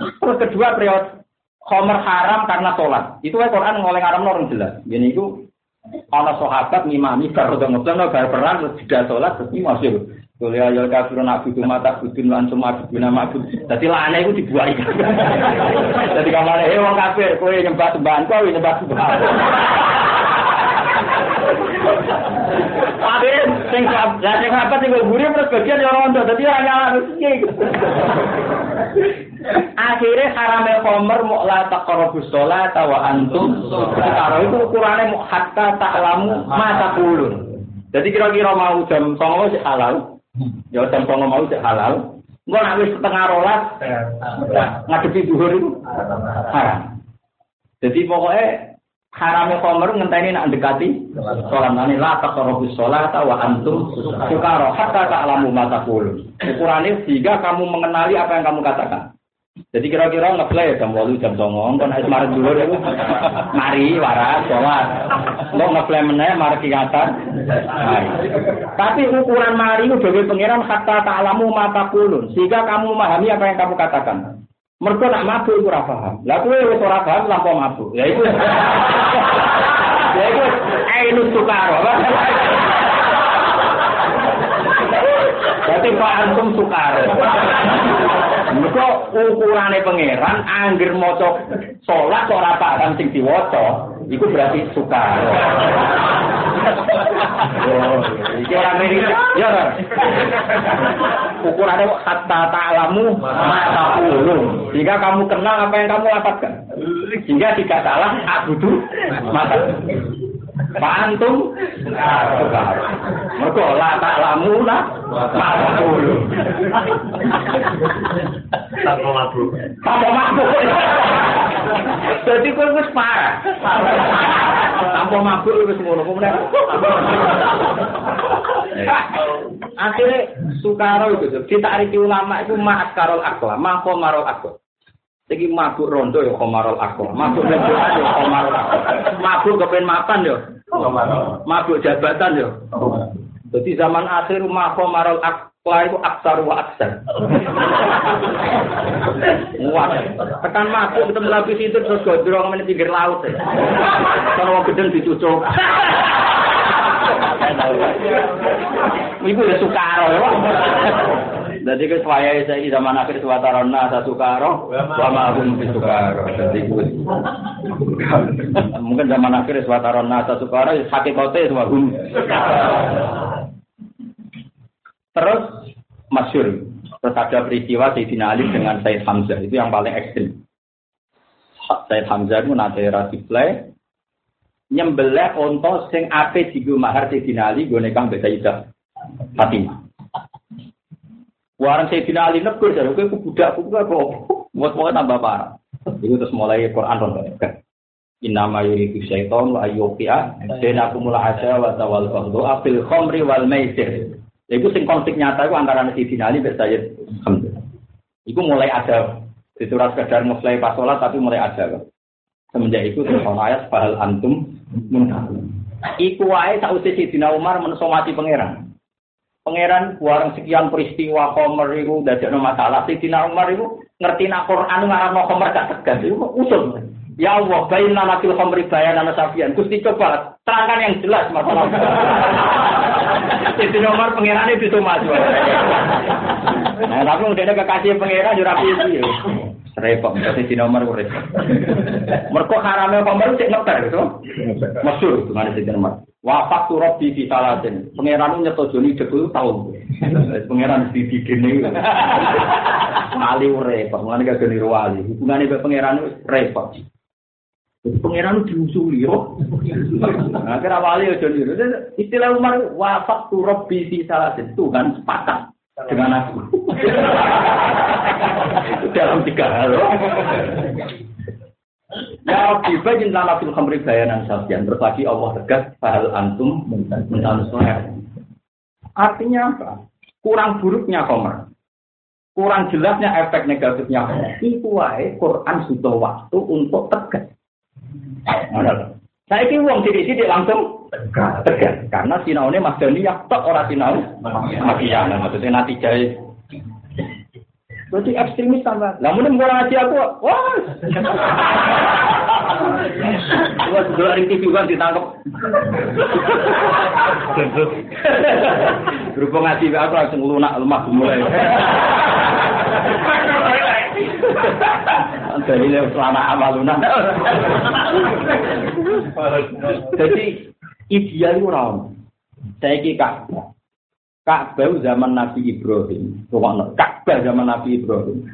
Speaker 1: Terus kedua periode Homer haram karena sholat. Itu kan Quran ngoleh haram orang jelas. Jadi itu kalau sahabat ngimami baru ngebleng bar perang tidak sholat terus masih Kuliah ya kafirun abudu mata budun lan suma abuduna mabud. Dadi lane iku dibuai. (laughs) Dadi kamane eh wong kafir kowe nyembah sembahan kowe nyembah sembahan. (laughs) Tapi sing lah sing apa sing guri terus bagian ya rondo dadi ora nyala Akhirnya harame komer mau la taqrabus sholat wa antum karo itu ukurane mau hatta ta'lamu ma taqulun. Jadi kira-kira mau jam 09.00 sih halal. Ya jam 09.00 mau sih halal. Engko wis setengah rolas ngadepi zuhur itu haram. Jadi pokoknya harame komer ngenteni nak dekati sholat nani la taqrabus sholat wa antum sukara hatta ta'lamu ma taqulun. Ukurane sehingga kamu mengenali apa yang kamu katakan. Jadi kira-kira ngeplay jam walu jam songong, kan harus marah dulu ya, mari waras sholat. Lo ngeplay meneh mari. Tapi ukuran mari bagi pangeran kata ta'lamu mata kulun, sehingga kamu memahami apa yang kamu katakan. Mereka nak mabuk itu ora paham. Lah kowe wis ora paham lampau mabuk. Ya itu. (laughs) Ya itu ainus sukaro. Berarti Pak Antum sukar. Mereka ukurannya pangeran, angger moco sholat ora paham sing diwaca, itu berarti sukar. Oh, iki ora mirip, ya ora. Ukurannya kata ta'lamu mata. Jika kamu kenal apa yang kamu lafazkan. Jika tidak salah, abudu mata. Pak Antum Mergo la tak lamu la tak dulu. Tanpa mabuk. Tanpa mabuk. Jadi kowe wis parah. Tanpa mabuk wis ngono kemudian. Akhirnya Sukaro itu, ditariki ulama itu ma'at karol akla, mako marol akla. Iki mabuk rondo ya komarol akla, mabuk rendoan ya komarol akla, mabuk kepen mapan ya Mabuk jabatan yo. Jadi zaman akhir mako marol ak Wah itu aksar wa aksar. Wah, tekan masuk ketemu lapis itu terus gondrong mana pinggir laut ya. Kalau mau gedeng dicucuk. Ibu ya sukaro ya. Jadi ke saya saya zaman akhir saya sukaro, wa ma'hum fi sukaro. Jadi mungkin zaman akhir suwatarona saya sukaro, hakikatnya wa hum. Terus masyur. Terus ada peristiwa Sayyidina Ali dengan Said Hamzah. Itu yang paling ekstrim. Said Hamzah itu nanti rasiplay. Nyembelih onto sing ape digo mahar Sayyidina Ali. Gue nekang beda Sayyidah Fatimah. Warang Sayyidina Ali negur. Jadi gue budak. Gue kok. Buat-buat tambah parah. Itu terus mulai Quran. Innama yuridu syaiton wa ayyuki'a Benakumul asya wa tawal bahdu'a Fil khomri wal maisir Iku sing konflik nyata itu antara Sayyidina Ali dan Sayyid Hamzah. Iku mulai ada di surat sekedar mulai pas sholat tapi mulai ada. Semenjak itu terus ayat bahal antum muntahun. Iku wae sausi Sayyidina Umar mensomati pangeran. Pangeran warang sekian peristiwa Khomer itu dadekno masalah Sayyidina Umar itu ngerti nak Quran ngarang Khomer gak tegas itu usul. Ya Allah, bayin nama kil khamri bayan safian. Gusti coba terangkan yang jelas masalah. Jadi nomor pangeran itu mas. Nah, tapi udah ada kekasih pangeran jurah pilih. Repot, jadi di nomor urip. Mereka haramnya khamri cek ngeper gitu. Masyur, mana sih nomor. Wafat tu Robi di Salatin. Pangeran nyeto Joni Dekul tahu. Pangeran di di gini. Ali repot, mana gak geni ruali. Hubungannya pangeran repot. Pengiran diusuli yo. Kira wali aja niru. Istilah Umar wafat tu Robbi si salah itu kan sepakat dengan aku. Dalam tiga hal. Ya Rabbi bajin lana fil khamri bayanan sabian. Terus Allah tegas bahal antum mentan Artinya apa? Kurang buruknya komer. Kurang jelasnya efek negatifnya Itu wae Quran sudah waktu untuk tegas. Saya ini uang sidik-sidik langsung tegas. Karena sinau ini Mas Dani yang tok orang sinau. Makiyana maksudnya nanti jahit. Berarti ekstremis sama. Namun mulai ngaji aku, wah. (laughs) Wah, sudah hari TV kan ditangkap. (laughs) Berhubung ngaji aku langsung lunak lemah mulai. (laughs) (laughs) Dari selama amaluna. Jadi ideal itu orang. Saya ki Ka'bah. Ka'bah zaman Nabi Ibrahim. Ka'bah zaman Nabi Ibrahim.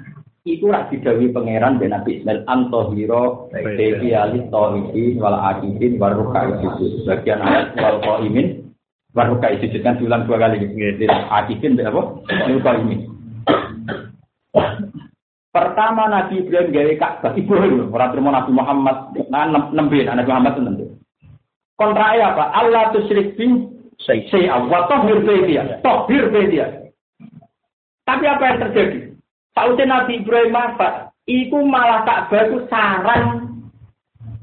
Speaker 1: Iku rak didawi pangeran ben Nabi Ismail antohiro dewi alis tohidi wal akidin waruka sujud. Bagian ayat wal qaimin waruka sujud kan diulang dua kali. Akidin apa? Waruka imin. Pertama Nabi Ibrahim gawe Ka'bah Ibrahim ora terima Nabi Muhammad nah nembe Nabi Muhammad itu nembe. Kontra apa? Allah tusyrik bi saya wa tahhir dia, tahhir dia. Tapi apa yang terjadi? Sausnya Nabi Ibrahim apa? Iku malah Ka'bah itu sarang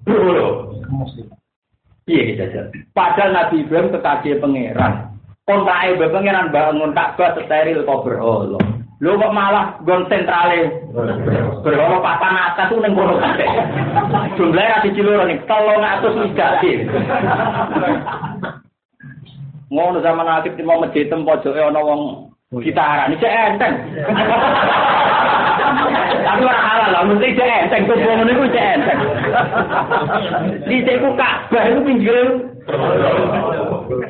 Speaker 1: bro. Iya gitu Padahal Nabi Ibrahim kekasih pangeran. Kontra pangeran bangun Ka'bah steril kau berolok. Lho kok malah gon sentrale. Berapa papan atas tuh ning kono kabeh. Jumlahe ra siji loro ning 300 migati. Ngono zaman akhir di mau masjid tem pojoke ana wong gitaran iki enteng. Tapi ora halal lah, mesti cek enteng tuh wong niku cek enteng. Di ku Ka'bah iku pinggir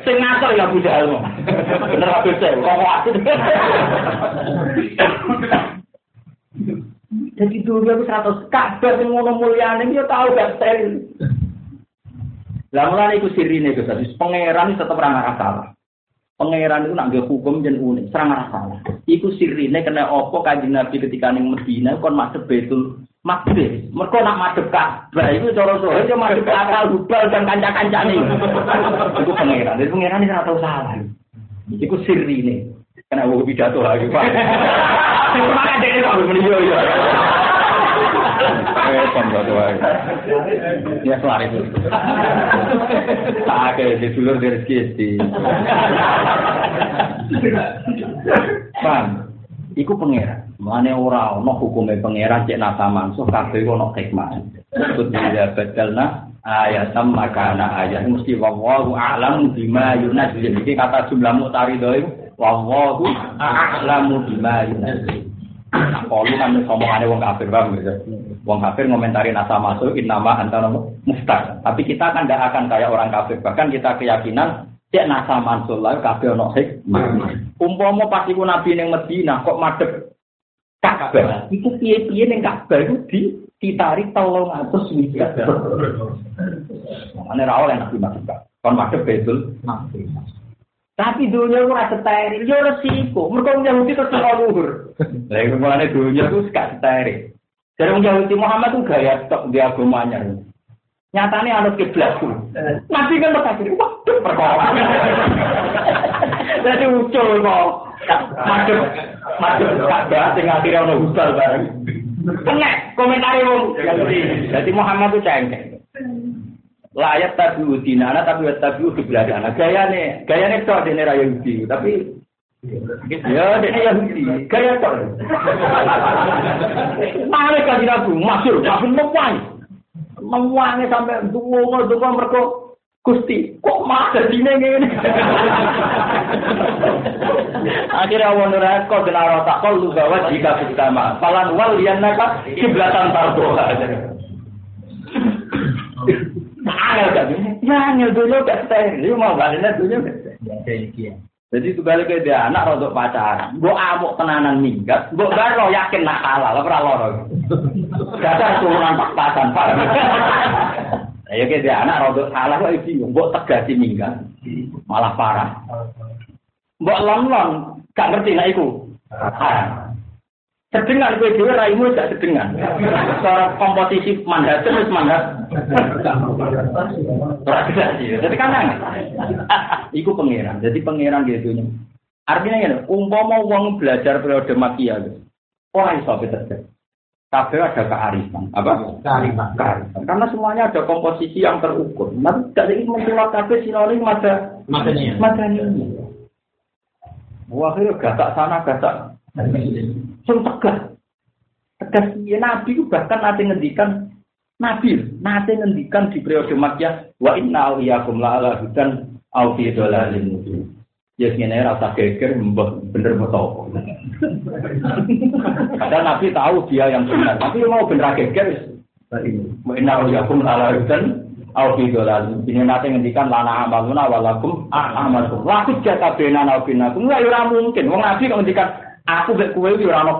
Speaker 1: Sing ngatur ya Abu Jahal. Bener Abu Jahal. Kok. Jadi dulu aku seratus kabar yang ngono mulyane dia tahu gak steril. Lah mulane iku sirine Gus Aziz, pangeran tetep ora ngarah salah. Pangeran itu nak hukum dan unik, serang ngarah salah. Iku sirine kena opo kanjeng Nabi ketika ning Medina kon masuk Baitul Makbis, mereka nak madep Ka'bah itu cara sohe dia madep akal hubal dan kanca-kancane. Iku pangeran, jadi pangeran ini tahu salah. Iku sirri ini. Kena wong pidato lagi, Pak. Cuma ada ini kok meni yo yo. Eh, pembuat wae. Ya kelar itu. Tak ada di dulur dari rezeki. Paham? Iku pangeran. Mane ora ana hukume pangeran cek nasa mansuh kabeh ono hikmah. Kut dia badalna ayatam makana ayat mesti wallahu a'lam bima yunazil. Iki kata jumlah mutaridho iku wallahu a'lamu bima yunazil. Kalau kan ngomongane wong kafir bang gitu. Wong kafir ngomentari nasa masuk nama antara muftar. Tapi kita kan tidak akan kayak orang kafir. Bahkan kita keyakinan cek nasa mansul lah kafir ono hikmah. Umpama pas iku nabi ning Madinah kok madhep Ka'bah. Iku piye-piye ning Ka'bah iku di ditarik tolong atus wikat. Mana ra oleh nabi masuk Kon madhep betul. Tapi dunia itu rasa steril, ya resiko. Mereka Yahudi terus luhur. Lah iku mulane dunia itu gak steril. Jadi orang Yahudi Muhammad itu gaya tok di agamanya. Nyatanya anut kiblat tuh. Nabi kan berkata, waduh perkara. (laughs) Jadi ucul kok. Madep, madep Ka'bah sing akhirnya ono husal bareng. Kena komentari wong Jadi Muhammad itu cengkeh. Layak tapi udina, tapi tapi kiblatana. Gaya nih, gaya nih tok dene raya Yahudi, tapi Ya, dia Yahudi, gaya tok. Mare kan Nabi, masyhur, masyhur mewangi. Mewangi sampai dungo-dungo mereka Gusti, kok mah dine ngene. Akhirnya Allah nurah kau kena rota kau lu bawa jika pertama. Falan wal yang naka kiblatan tarbo. Angel gak Ya angel dulu gak steril. Mau balik dulu. Jadi itu balik ke dia anak rodok pacaran. Gue amuk tenanan minggat. Gue baru yakin nak halal. Ora loro. Dasar turunan pas-pasan. Ya kayak dia anak rodok salah kok bingung. Gue tegasi minggat. Malah parah. Mbok lon-lon gak ngerti nek iku. Haram. Sedengan kowe dhewe raimu gak sedengan. Cara komposisi mandat wis mandat. Jadi kan. (laughs) Iku pangeran. Jadi pangeran gitu nya. Artinya ngene, umpama wong belajar periode makia Ora iso terjadi. Kabeh ada kearifan, apa?
Speaker 2: Kearifan.
Speaker 1: Kearifan. Karena semuanya ada komposisi yang terukur. Nanti gak ingin menculak kabeh sinonim ada
Speaker 2: Makanya.
Speaker 1: makanya. Wah, itu gatak sana, gatak. Sing tegas. Tegas ya Nabi itu bahkan nanti ngendikan Nabi, nanti ngendikan di periode Makkah, wa inna awliyakum la ala hudan au fi dhalalin mubin. Ya ngene rasa geger bener betul. Padahal Nabi tahu dia yang benar, tapi mau bener geger inna la ala hudan au fi mubin. Ini nanti ngendikan lana amaluna walakum a'amalukum. Laku jaka benan au binakum. Enggak ora mungkin. Wong Nabi kok ngendikan aku mek kowe iki ora ana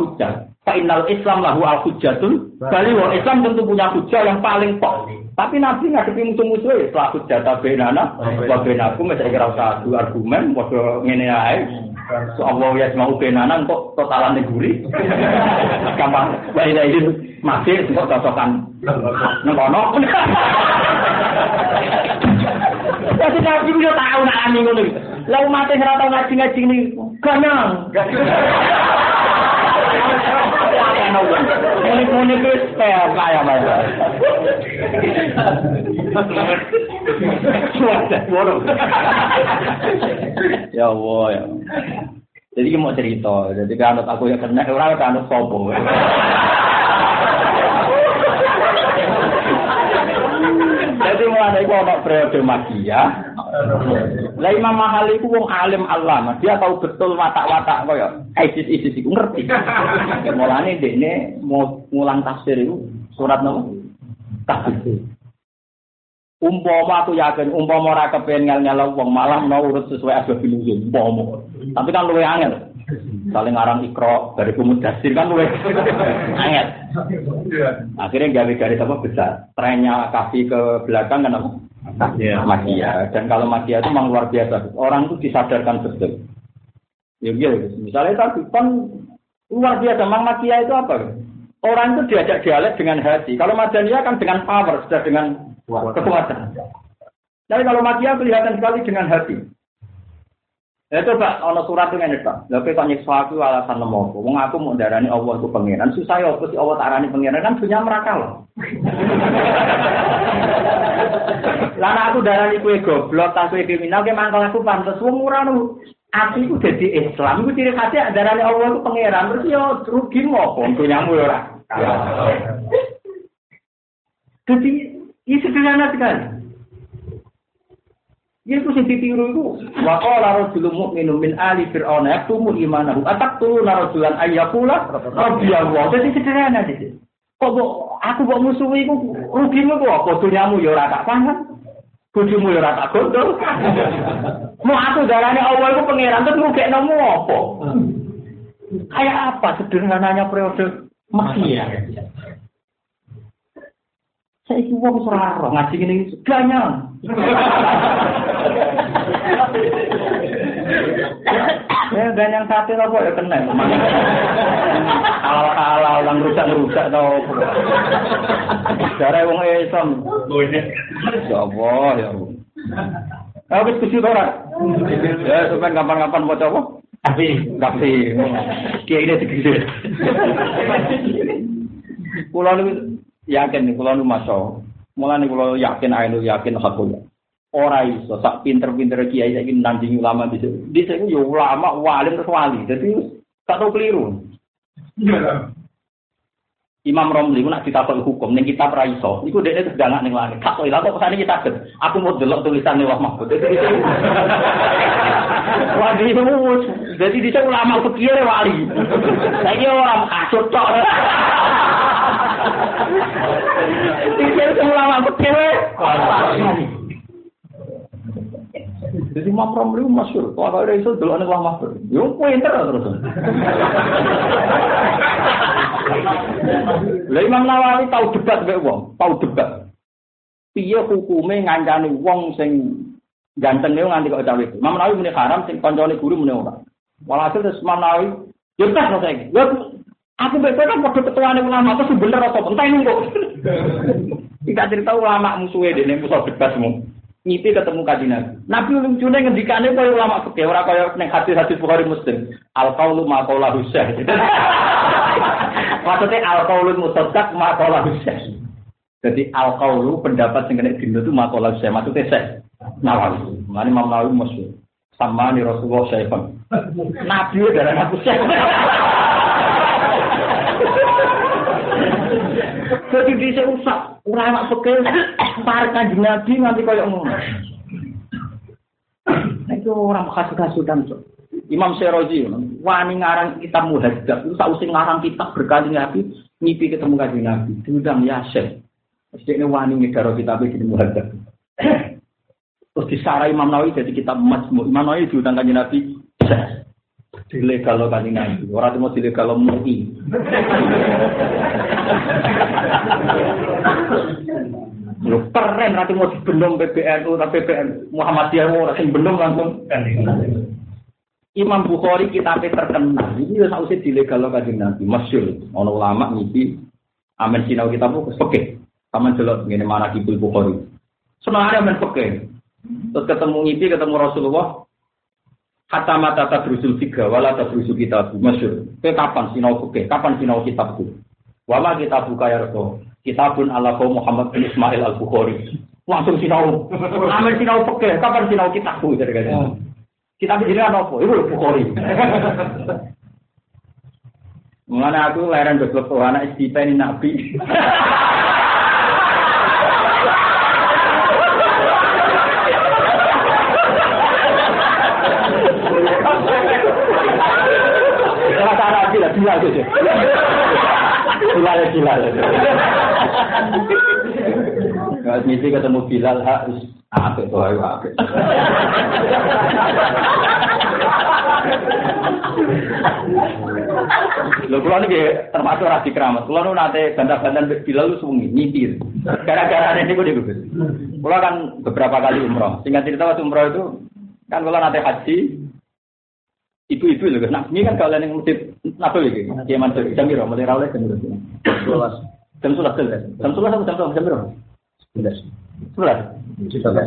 Speaker 1: Islam lahu al hujjatun. Bali wong Islam tentu punya hujah yang paling pok. Tapi Nabi ngadepi musuh-musuh ya setelah hujjah benana wa benaku mesti kira usah adu argumen padha ngene ae. So Allah ya mau benana kok totalan neguri. (laughs) Gampang. Wa ini masih kok cocokan. Nang kono. Jadi Nabi udah tahu nak ani ngono. Sing ora tau ngaji-ngaji ini ganang. (laughs) Muni-muni ku kayak kaya banget. Ya Allah ya. Jadi mau cerita, jadi kanut aku yang kena orang kanut sopo. Jadi mulai itu ono periode magia. Lah Imam Mahali itu wong alim Allah, dia tahu betul watak-watak koyo ISIS ISIS itu ngerti. Mulane dekne mau ngulang tafsir itu surat nama tafsir. Umpama aku yakin umpama ora kepen ngel-ngel wong malah mau urut sesuai asbab nuzul umpama. Tapi kan luwe angel. Saling ngarang ikro dari kumudasir kan luwe angel. Akhirnya gawe garis apa besar. Trennya kasih ke belakang kan apa? Magia. Dan kalau magia itu memang luar biasa. Orang itu disadarkan betul. Ya, ya. Misalnya tadi kan luar biasa. Memang magia itu apa? Orang itu diajak dialek dengan hati. Kalau madaniyah kan dengan power, sudah dengan kekuatan. Tapi kalau magia kelihatan sekali dengan hati. Ya coba ono surat itu ngene tok. Lha kok nyiksa aku alasan lemo. Wong aku mau darani Allah itu pangeran. Susah ya apa sih Allah tarani pangeran kan punya mereka loh. (laughs) Lah aku darani kue goblok, tas kue kriminal, ke mangkal aku pantes wong ora nu. Aku itu jadi Islam, itu ciri khasnya ajarannya Allah itu pangeran. Terus ya rugi ngopo, punyamu ya ora. Jadi, ini sederhana sekali. Ya sing ditiru itu wa qala rajulun mu'minun min ali fir'auna yaktumu imanahu ataqtulu rajulan ayyakula rabbiyallah. Jadi sederhana sih. Kok aku kok musuhi iku rugimu kok apa dunyamu ya ora tak paham. Bojomu ya ora tak gondol. (laughs) Mau aku darane Allah iku pangeran terus ngugekno apa? Kayak apa sederhananya periode Mesir? Saya wong seraro ngaji ini ganyang. (laughs) ya ganyang sate apa ya kena. Halal halal yang rusak rusak tau. Cara wong Islam. Ya Allah ya Allah. Aku diskusi ora. Ya sampean kapan-kapan mau coba? Tapi, tapi, kiai ini segede. Pulau yakin nu masuk mulai nih kalau yakin ayo yakin hakul ora iso sak pinter-pinter kiai saiki nandingi ulama di di sini yo ulama wali terus wali. Jadi tak tahu keliru. Imam Romli nak ditakut hukum ning kitab ra iso. Iku dekne terus dangak ning langit. Tak kok kok kesane kita aku mau delok tulisan Allah Mahfud. Wah, itu jadi di ulama fikih wali. Saiki orang kasut tok. (laughs) Pikir ulama fikih Jadi Imam Romli masyur, kalau ada itu dulu anak lama tuh, yo pinter terus. Lah Imam Nawawi tahu debat gak wong, tahu debat. Piye hukume ngancani wong sing ganteng nganti kok cawe. Imam Nawawi muni haram sing kancane guru muni ora. Walhasil terus Imam Nawawi yo tas kok saiki. Aku beto kan padha ketuane ulama terus bener apa entah ini kok. (laughs) Tidak cerita ulama musuhe dene musuh debat semua. Ngipi ketemu kaji Nabi. Nabi lucunya ngendikane kaya ulama fikih ora kaya ning hadis-hadis Bukhari Muslim. Al qaulu ma qaula husyah. (laughs) Maksudnya al qaulu musaddaq ma qaula husyah. Jadi al qaulu pendapat sing kena dino itu ma qaula husyah. Maksudnya saya. Nawawi. Mane Imam Nawawi masyhur. Sama ni Rasulullah Syaifan. (laughs) Nabi darah aku Syekh. Jadi bisa usah ulama pekeh para kanjeng Nabi nanti kaya ngono. Nah, itu orang kasut-kasutan so. Imam Seroji, wani ngarang kitab muhadzab, itu tak usah ngarang kitab berkali nabi, ngipi ketemu kanjeng Nabi, diundang Yasir. Jadi ini wani ngedaro kitab ini muhadzab. Terus disarai Imam Nawawi jadi kitab Majmu. Imam Nawawi diundang kanjeng Nabi, dilegal lo kanjeng Nabi. Orang mau dilegal lo MUI. Lu keren nanti mau dibendung PBNU atau PBN Muhammadiyah mau orang bendung langsung. Imam Bukhari kitabnya terkenal. Ini udah usah dilegal lo kanjeng Nabi. Masyur. Ulama ngipi. Amin sinau kitabmu oke. Taman jelot ngene mana kibul Bukhari. Ada amin peke. Terus ketemu ngipi, ketemu Rasulullah. Kata mata tadrusul tiga, wala tadrusul kitab. Masyur. Ke kapan sinau oke? Kapan sinau kitabku? Wama kita buka ya Rasul. Kitabun ala kaum Muhammad bin Ismail al Bukhari. Langsung sinau. Amin sinau oke. Kapan sinau kitabku? Jadi kan. Kitab ini apa? Itu Bukhari. Mengenai aku leren betul anak istipen nabi. Gila gitu. Bilal Bilal. Kalau misi ketemu Bilal harus apik tuh ayo apik. Lho kula niki termasuk rasi keramat. Kula nu nate bantah-bantahan Bilal lu sungi nyipir. Gara-gara ini gue Gus. Kula kan beberapa kali umroh. Singkat cerita waktu umroh itu kan kula nate haji ibu-ibu loh, nah ini kan kalian yang masjid apa lagi? Kiai Mansur, jam berapa? Mulai rawleh jam berapa? Sebelas. Jam sebelas sebelas. Jam sebelas atau jam berapa? Jam berapa? Sebelas. Sebelas. Sebelas.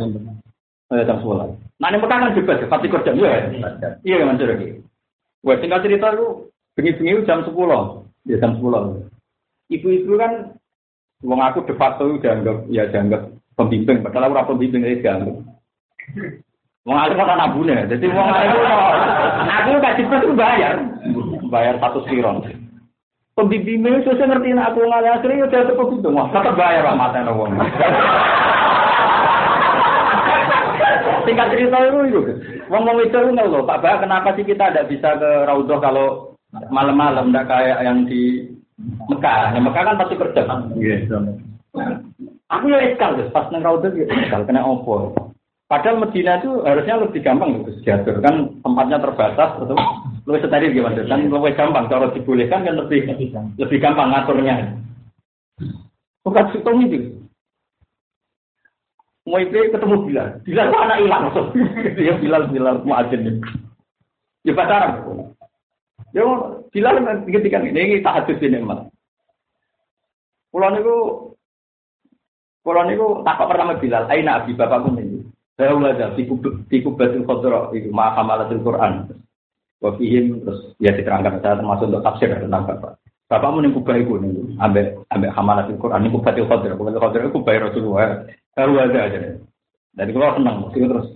Speaker 1: Oh, jam sebelas. Nah ini kan bebas, pasti kerja ya. Iya Mansur lagi. Wah, tinggal cerita lu bengi-bengi jam sepuluh. Ya jam sepuluh. Ibu-ibu kan Wong aku de facto dianggap ya dianggap pembimbing, padahal ora pembimbing itu dianggap. Wong alim ora nabune. Dadi wong alim aku kasih itu bayar. Bayar satu spiron. Pembimbingnya susah ngerti aku ngalir akhirnya udah tetap itu. Wah, tetap bayar lah mata wong. Tingkat cerita itu itu. Wong mau itu nggak loh. Pak Bah, kenapa sih kita tidak bisa ke Raudhah kalau malam-malam, tidak kayak yang di Mekah. Yang Mekah kan pasti kerja. Iya. Aku ya eskal, pas neng Raudhah ya eskal, kena opo. Padahal Medina itu harusnya lebih gampang gitu diatur kan tempatnya terbatas betul lebih steril gimana kan lebih gampang kalau dibolehkan kan lebih lebih gampang ngaturnya. Bukan situng itu. Mau itu ketemu Bilal, Bilal itu anak hilang (laughs) ya Bilal Bilal muadzin Ya pacaran. Ya Bilal ketika ini ini tahajud ini mas. Pulau niku Pulau niku takut pertama Bilal, aina abi bapakku ini. Hawada fi kubatil khadra itu ma hamalatul Quran. Wa fihim terus ya diterangkan saya termasuk untuk tafsir tentang bapak. Bapakmu ning kubah iku ning ambek ambek hamalatul Quran ning kubatil khadra. Kubatil khadra iku kubah Rasulullah. Hawada aja. Dari kalau senang mesti terus.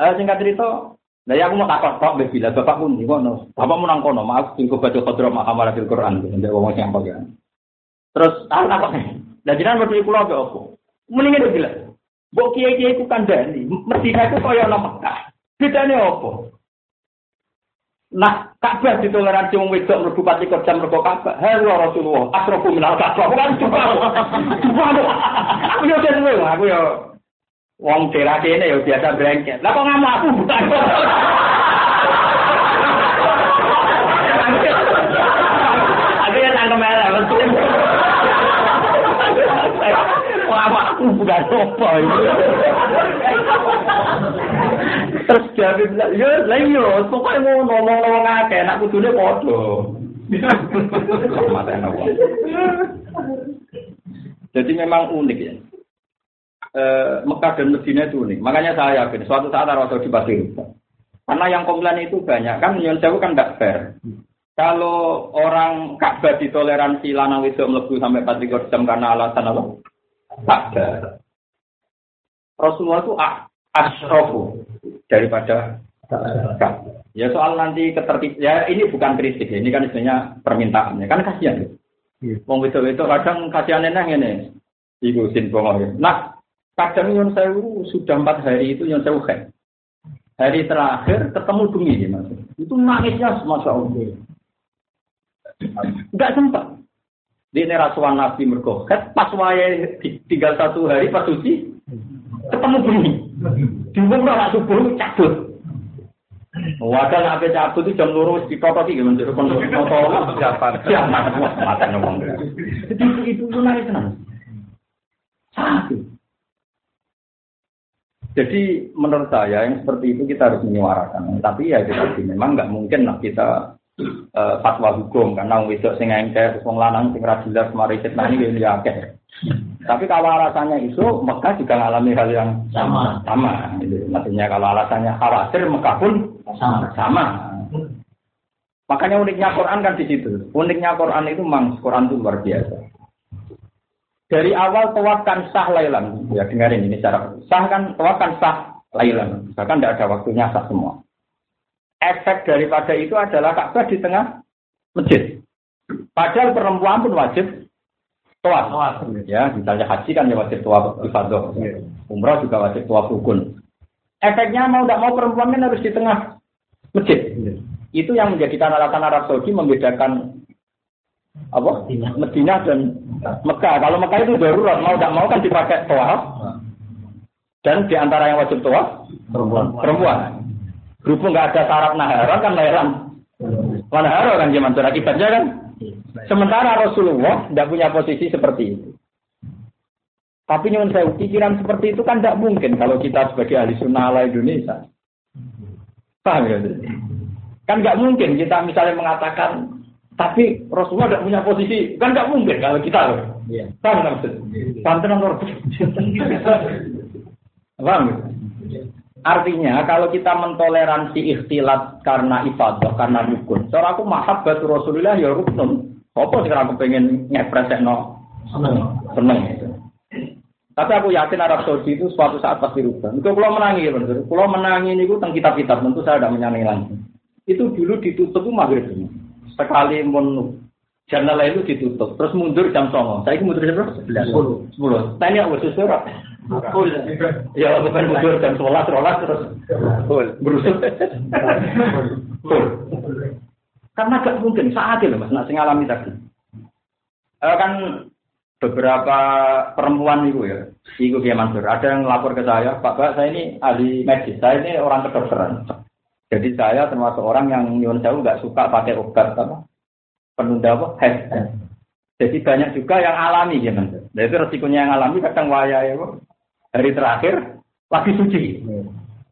Speaker 1: Eh singkat cerita, Nah, ya aku mau takut tok bila bapak pun di kono. Bapak mau nang kono, maaf sing kubatil khadra ma hamalatul Quran. Ndek wong sing apa ya. Terus aku takut nih. Dan jenengan mesti kula apa? Mendingan bilang, Mbok kiai-kiai ku kandhani, Medina itu kaya ana Mekah. Bedane apa? Nah, Ka'bah ditoleransi wong wedok mlebu pati jam mergo Ka'bah. Halo Rasulullah, asrofu minal Ka'bah. Bukan coba. Aku yo dhewe, aku yo wong daerah kene yo biasa brengket. Lah kok ngamuk aku bukan. Aku ya tangkem elek, aku bukan apa itu. Terus jadi bilang, ya lah iya, pokoknya mau ngomong-ngomong akeh, nak kudune podo. Jadi memang unik ya. E, Mekah dan Medina itu unik. Makanya saya yakin suatu saat Rasul di Pasir Karena yang komplain itu banyak. Kan Nyon Sewu kan tidak fair. Kalau orang Ka'bah ditoleransi lanang itu melebu sampai 4 jam karena alasan apa? Ada. Rasulullah itu asrofu daripada Ya soal nanti ketertib ya ini bukan kritik ya. ini kan istilahnya permintaannya kan kasihan ya. Wong itu itu kadang kasihan neng ini. Ibu sin ya. Nah kadang yang saya sudah empat hari itu yang saya Hari terakhir ketemu mas. Itu nangisnya semasa Allah. Enggak sempat. Di ini rasuan Nabi mergoket, pas wae tinggal satu hari pas suci, ketemu bumi. Diumum lah subuh cabut. Wadah nak cabut itu jam lurus di toto sih gimana jadi kontrol toto siapa siapa mata ngomong. Jadi itu itu naik tenang. Satu. Jadi menurut saya yang seperti itu kita harus menyuarakan. Tapi ya kita memang nggak mungkin lah kita uh, fatwa hukum karena wong wedok sing engke wong lanang sing ra jelas mari fitnah ini ya akeh. Tapi kalau alasannya itu Mekah juga mengalami hal yang sama. Sama. Gitu. Maksudnya kalau alasannya khawatir Mekah pun sama. sama. Makanya uniknya Quran kan di situ. Uniknya Quran itu memang Quran itu luar biasa. Dari awal tawaf kan sah lailan. Ya dengarin ini cara sah kan tawaf kan sah lailan. Bahkan tidak ada waktunya sah semua efek daripada itu adalah Ka'bah di tengah masjid. Padahal perempuan pun wajib tuas. Ya, misalnya haji kan ya wajib tuas ifadah. Umrah juga wajib tuas rukun. Efeknya mau tidak mau perempuan kan harus di tengah masjid. Itu yang menjadikan alasan Arab Saudi membedakan apa? Medina dan Mekah. Kalau Mekah itu darurat, mau tidak mau kan dipakai tuas. Dan di antara yang wajib tuas perempuan. perempuan. Berhubung nggak ada syarat nahara kan lahiran. Nahara kan zaman akibatnya kan. Sementara Rasulullah tidak punya posisi seperti itu. Tapi nyuwun saya pikiran seperti itu kan tidak mungkin kalau kita sebagai ahli sunnah ala Indonesia. Paham ya? Kan nggak mungkin kita misalnya mengatakan tapi Rasulullah tidak punya posisi kan nggak mungkin kalau kita loh. Iya. Paham nggak maksud? (laughs) Paham tenang Paham? Artinya kalau kita mentoleransi ikhtilat karena ibadah, karena rukun. Cara aku batu Rasulullah ya rukun. Apa sekarang aku pengen ngepres no seneng. Seneng itu. Tapi aku yakin Arab Saudi itu suatu saat pasti rubah. Itu kalau menangi benar. Kalau menangi ini tentang kitab-kitab tentu saya tidak menyanyi langsung. Itu dulu ditutup itu maghrib ini. Sekali mau jurnal itu ditutup. Terus mundur jam songo. Saya ini mundur jam berapa? Sepuluh. Sepuluh. Tanya aku sesuatu. Ya bukan mundur jam sebelas, sebelas terus. Berusut. Karena gak mungkin saat itu mas, nasi ngalami tadi. Eh, kan beberapa perempuan itu ya, itu dia Mansur. Ada yang lapor ke saya, Pak Pak, saya ini ahli medis, saya ini orang kedokteran. Jadi saya termasuk orang yang nyuwun jauh nggak suka pakai obat apa penunda apa head. Jadi banyak juga yang alami ya Mansur. Dan itu resikonya yang alami kadang waya ya hari terakhir lagi suci.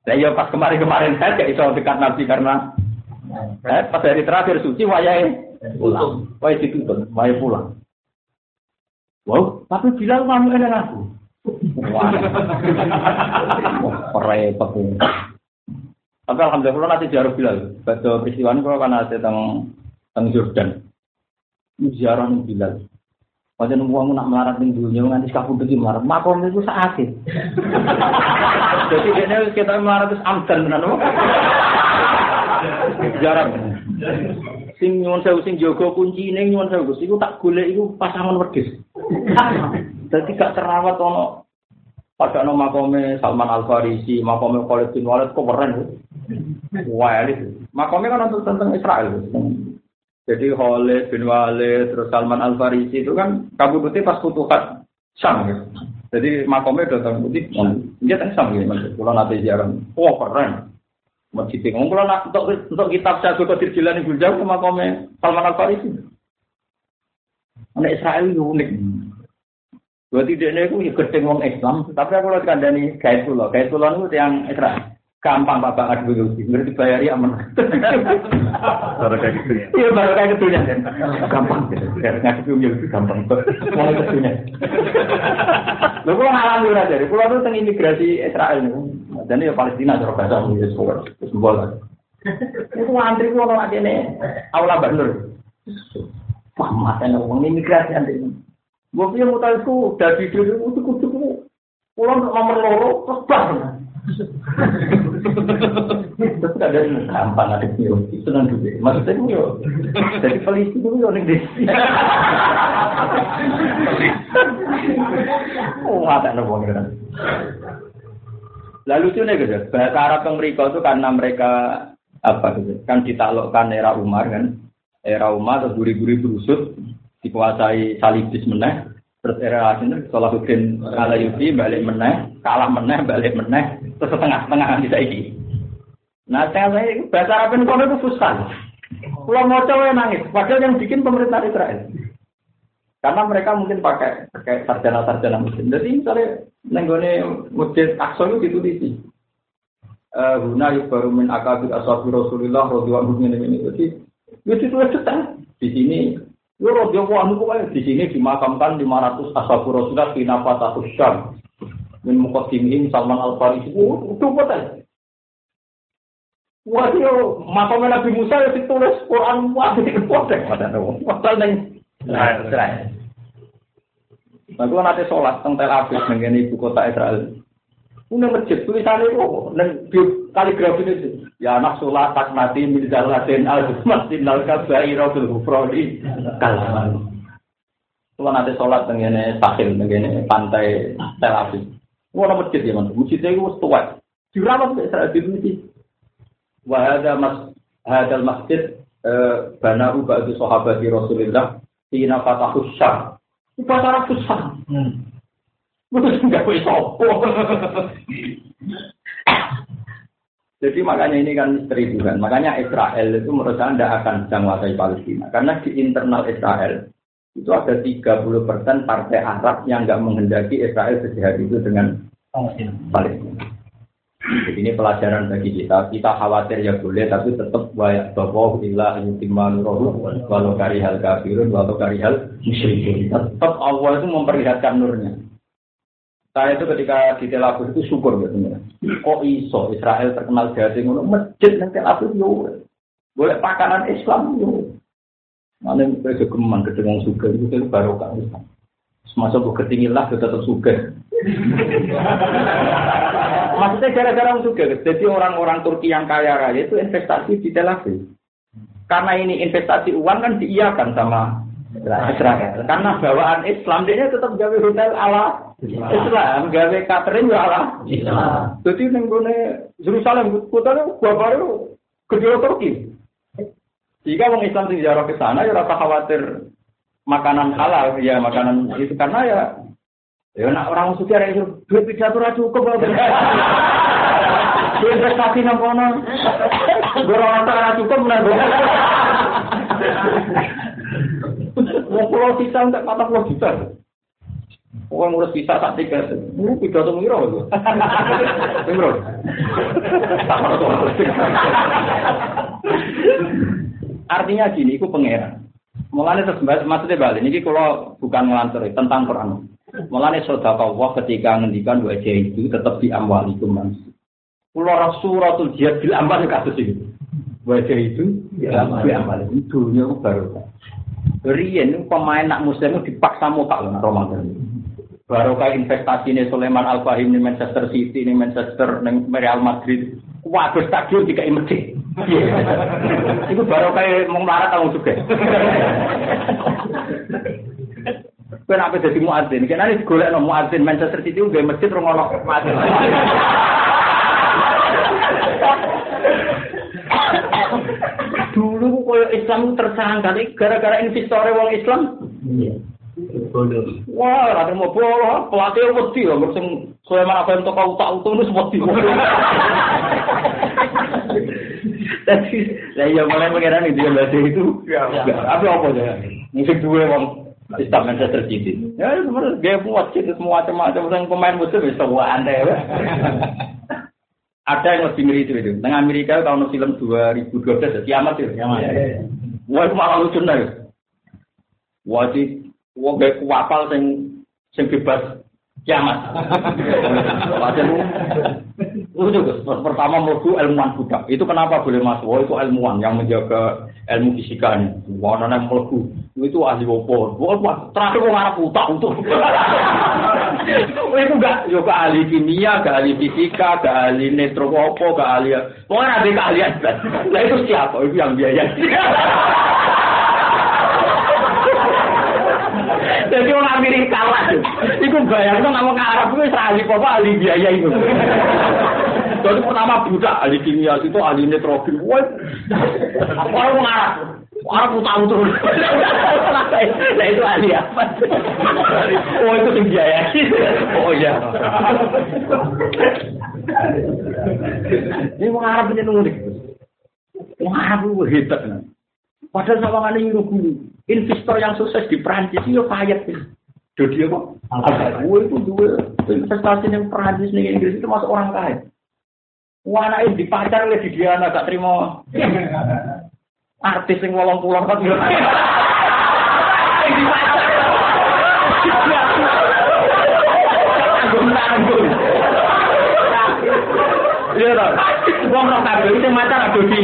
Speaker 1: Nah, ya pas kemarin-kemarin saya gak iso dekat Nabi karena eh, pas hari terakhir suci wayai pulang. Wayai ditutup, wayai pulang. Wow, tapi bilang kamu enak aku. Wah, repot ini. Tapi alhamdulillah nanti jarak bilang. Baca peristiwa ini kalau kan ada tentang Jordan. Ziarah bilang. Pada nunggu nak melarat ning dunia nganti kabudut iki melarat. Makom itu sakit. (laughs) Jadi dia kita melarat itu amdan tenan. Ziarah sing nyuwun sewu sing jaga kuncine nyuwun sewu Gus iku tak golek iku pasangan wedhus. Dadi gak terawat ono pada no makome Salman Al Farisi, makome Khalid bin Walid kok keren. Wah, ini makome kan untuk tentang Israel. Jadi Khalid bin Walid terus Salman Al Farisi itu kan kabudutnya pas futuhat Syam ya. Jadi makomnya datang putih, dia kan sama ya, kalau nanti jarang, wah keren, masjid ini. Kalau nak untuk untuk kitab saya Qadir Jilani Gunjau sama kome Salman Al Farisi. Anak Israel itu unik. Dua tidak ini aku ya Islam, tapi aku lihat kandani gaya pulau, gaya pulau itu yang Israel. Gampang bapak adu dulu, ngerti bayari aman.
Speaker 3: Baru kayak gitu ya.
Speaker 1: Iya baru kayak gitu ya. Gampang, ngasih punya gampang. Mulai ketunya. Lalu kalau ngalami udah dari pulau itu tentang imigrasi Israel nih. Dan ya Palestina cara bahasa ya semua semua. Itu antri ku ono ini aula Banur. Wah, mata ngomong imigrasi antri. Gue punya mutalku dari dulu itu kudu pulau nomor loro terus Terus ada yang gampang ada yang senang juga. Maksudnya yo, jadi polisi itu yo nih desi. Oh, ada nopo kan. Lalu nih gitu, bahasa Arab yang mereka itu karena mereka apa gitu, kan ditaklukkan era Umar kan, era Umar atau guri-guri berusut dikuasai salibis meneh, terus era Salahuddin Salahuddin Alayubi balik meneh, kalah meneh, balik meneh, terus setengah-setengah nanti saiki. Nah, saya saya bahasa Arab kono itu susah. Kalau mau coba nangis, padahal yang bikin pemerintah Israel. Karena mereka mungkin pakai pakai sarjana-sarjana muslim. Jadi misalnya nenggone masjid Aqsa itu ditulisi. Eh, guna baru min akabir ashabi Rasulullah radhiyallahu anhu ini. Jadi itu itu detail. Di sini Yo radhiyallahu anhu pokoknya di sini dimakamkan 500 ashabu Rasulullah di Nafatatus Syam min muqaddimin Salman Al Farisi. Oh, itu betul. Wah, yo makam Nabi Musa ya ditulis Quran wah itu potek pada nawa. Pasal neng. Nah, Nah, gue nanti sholat teng Tel Aviv dengan ibu kota Israel. Ini masjid tulisannya itu dan kaligrafi itu. Ya anak sholat tak mati mirzal laden al masjid al kabai robil hufrodi kalaman. Kalau nanti sholat dengan sahil dengan pantai Tel Aviv. Wah, masjid ya, mas. Masjidnya itu tua. Dirawat ke Israel di masjid. Wahada mas hadal masjid banahu ba'du sahabati Rasulullah Ina fatahu syar. Itu acara susah. Terus nggak boleh sopo. Jadi makanya ini kan misteri juga. Makanya Israel itu menurut saya tidak akan menguasai Palestina. Karena di internal Israel itu ada 30% partai Arab yang nggak menghendaki Israel sejahat itu dengan Palestina. Jadi ini pelajaran bagi kita. Kita khawatir ya boleh, tapi tetap wayak bawa ilah yutimman rohu walau karihal kafirun walau karihal musyrikun. Tetap Allah itu memperlihatkan nurnya. Saya itu ketika di Tel Aviv itu syukur gitu ya. Kok iso Israel terkenal jadi ngono masjid nang Tel Aviv yo. Boleh pakanan Islam yo. Mana bisa kegeman gedeng suka itu barokah Islam. Masuk gue ketinggi lah, gue tetap suka. (laughs) Maksudnya gara-gara suka. Jadi orang-orang Turki yang kaya raya itu investasi di Tel Aviv. Karena ini investasi uang kan diiakan sama Israel. Karena bawaan Islam dia tetap gawe hotel ala Islam, gawe catering ya ala Islam. Jadi neng Yerusalem kota itu gua baru kedua Turki. Jika orang Islam sing jarang ke sana ya rasa khawatir makanan halal ya makanan itu karena ya ya nak orang suci ada itu duit pidato ra cukup Duit investasi nang kono. Orang tak cukup nah. Mau pulau sisa enggak kata pulau juta. Pokoknya ngurus sisa tak tiga. Ini tiga tuh miro itu. Miro. Artinya gini, itu pangeran. Mulanya terus maksudnya balik. Ini kalau bukan ngelantur tentang Quran. Mulanya saudara Allah ketika ngendikan wajah itu tetap diamwali manusia. Pulau Rasulatul Jihad bil amal kasus itu. Wajah itu diamwali. Itu dunia baru. Rian pemain nak muslim dipaksa muka loh Ramadan. Baru kayak investasi ini Sulaiman Al Fahim di Manchester City, di Manchester, di Real Madrid. Waduh stadion tiga imedi. Itu baru kayak mau marah tahu juga. Kenapa jadi muadzin? Karena ini golek no muadzin Manchester City udah masjid rungono muadzin. Dulu koyo Islam tersangka gara-gara investor wong Islam. Wah, ada mau bola, pelatih wedi ya, sing Sulaiman apa yang toko utak utak itu wedi. Tapi, lah ya mulai mengira nih dia baca itu, apa apa ya? Mungkin dua wong Islam Manchester City. Ya, sebenarnya dia buat itu semua macam-macam pemain musuh bisa buat anda ya. Ada yang lebih ngeri itu itu. Tengah Amerika tahun film 2012 kiamat itu. Kiamat. Wah itu malah lucu nih. Wah di wah gak kuapal sing sing bebas kiamat. Wajar (laughs) itu pertama mau ilmuwan budak. Itu kenapa boleh masuk? Oh itu ilmuwan yang menjaga ilmu fisika ini. Wah nana melebu. Itu ahli opo. Wah terakhir mau ngarap utak untuk. itu gak yo ahli kimia, ke ahli fisika, ke ahli netro opo, ke ahli. Pokoknya ada keahlian. Nah itu siapa? Itu yang biaya. Jadi orang Amerika lah. Iku bayang tuh ngomong ke Arab itu ahli apa ahli biaya itu. Jadi pertama budak ahli kimia itu ahli nitrogen. Wah, orang ngarap. Orang utang tuh. Nah itu ahli apa? Oh itu yang biaya. Oh iya. Ini mau ngarap ini nunggu. Itu hebat. Padahal sama kali guru. Investor yang sukses di Prancis itu payet. Dodi apa? Gue itu dua investasi yang Prancis nih Inggris itu masuk orang kaya. Wana dipacar oleh Didiana gak trimo. Artis sing wolong pulang kan dipacar. Nanggung. Iya dong. Wong nang tanggung itu macam ada di.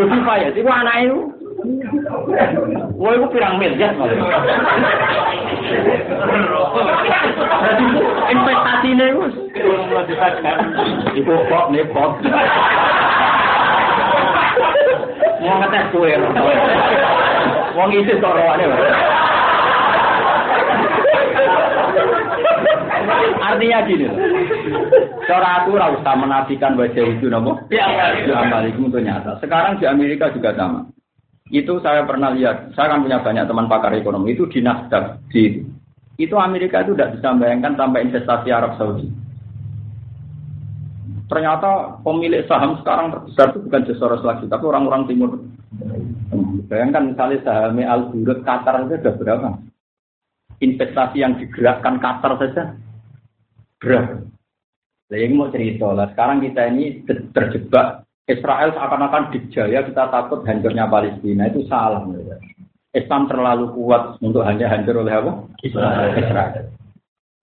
Speaker 1: Dodi Fayez. Iku anak itu. Wah, itu pirang miliar malah. Jadi investasi ini gus. Iku kok nih kok. Mau ngetes kue. Mau ngisi toroannya. Artinya gini, cara aku usah menafikan wajah itu nopo. Ya, amal itu nyata. Sekarang di Amerika juga sama. Itu saya pernah lihat, saya kan punya banyak teman pakar ekonomi, itu di Nasdaq, di itu Amerika itu tidak bisa bayangkan tanpa investasi Arab Saudi. Ternyata pemilik saham sekarang terbesar itu bukan Soros lagi, tapi orang-orang timur. Bayangkan misalnya saham Al Qatar itu sudah berapa? Investasi yang digerakkan Qatar saja berapa? Nah, mau cerita lah. Sekarang kita ini terjebak Israel seakan-akan dijaya kita takut hancurnya Palestina itu salah. Ya. Islam terlalu kuat untuk hanya hancur oleh apa? Israel. Israel.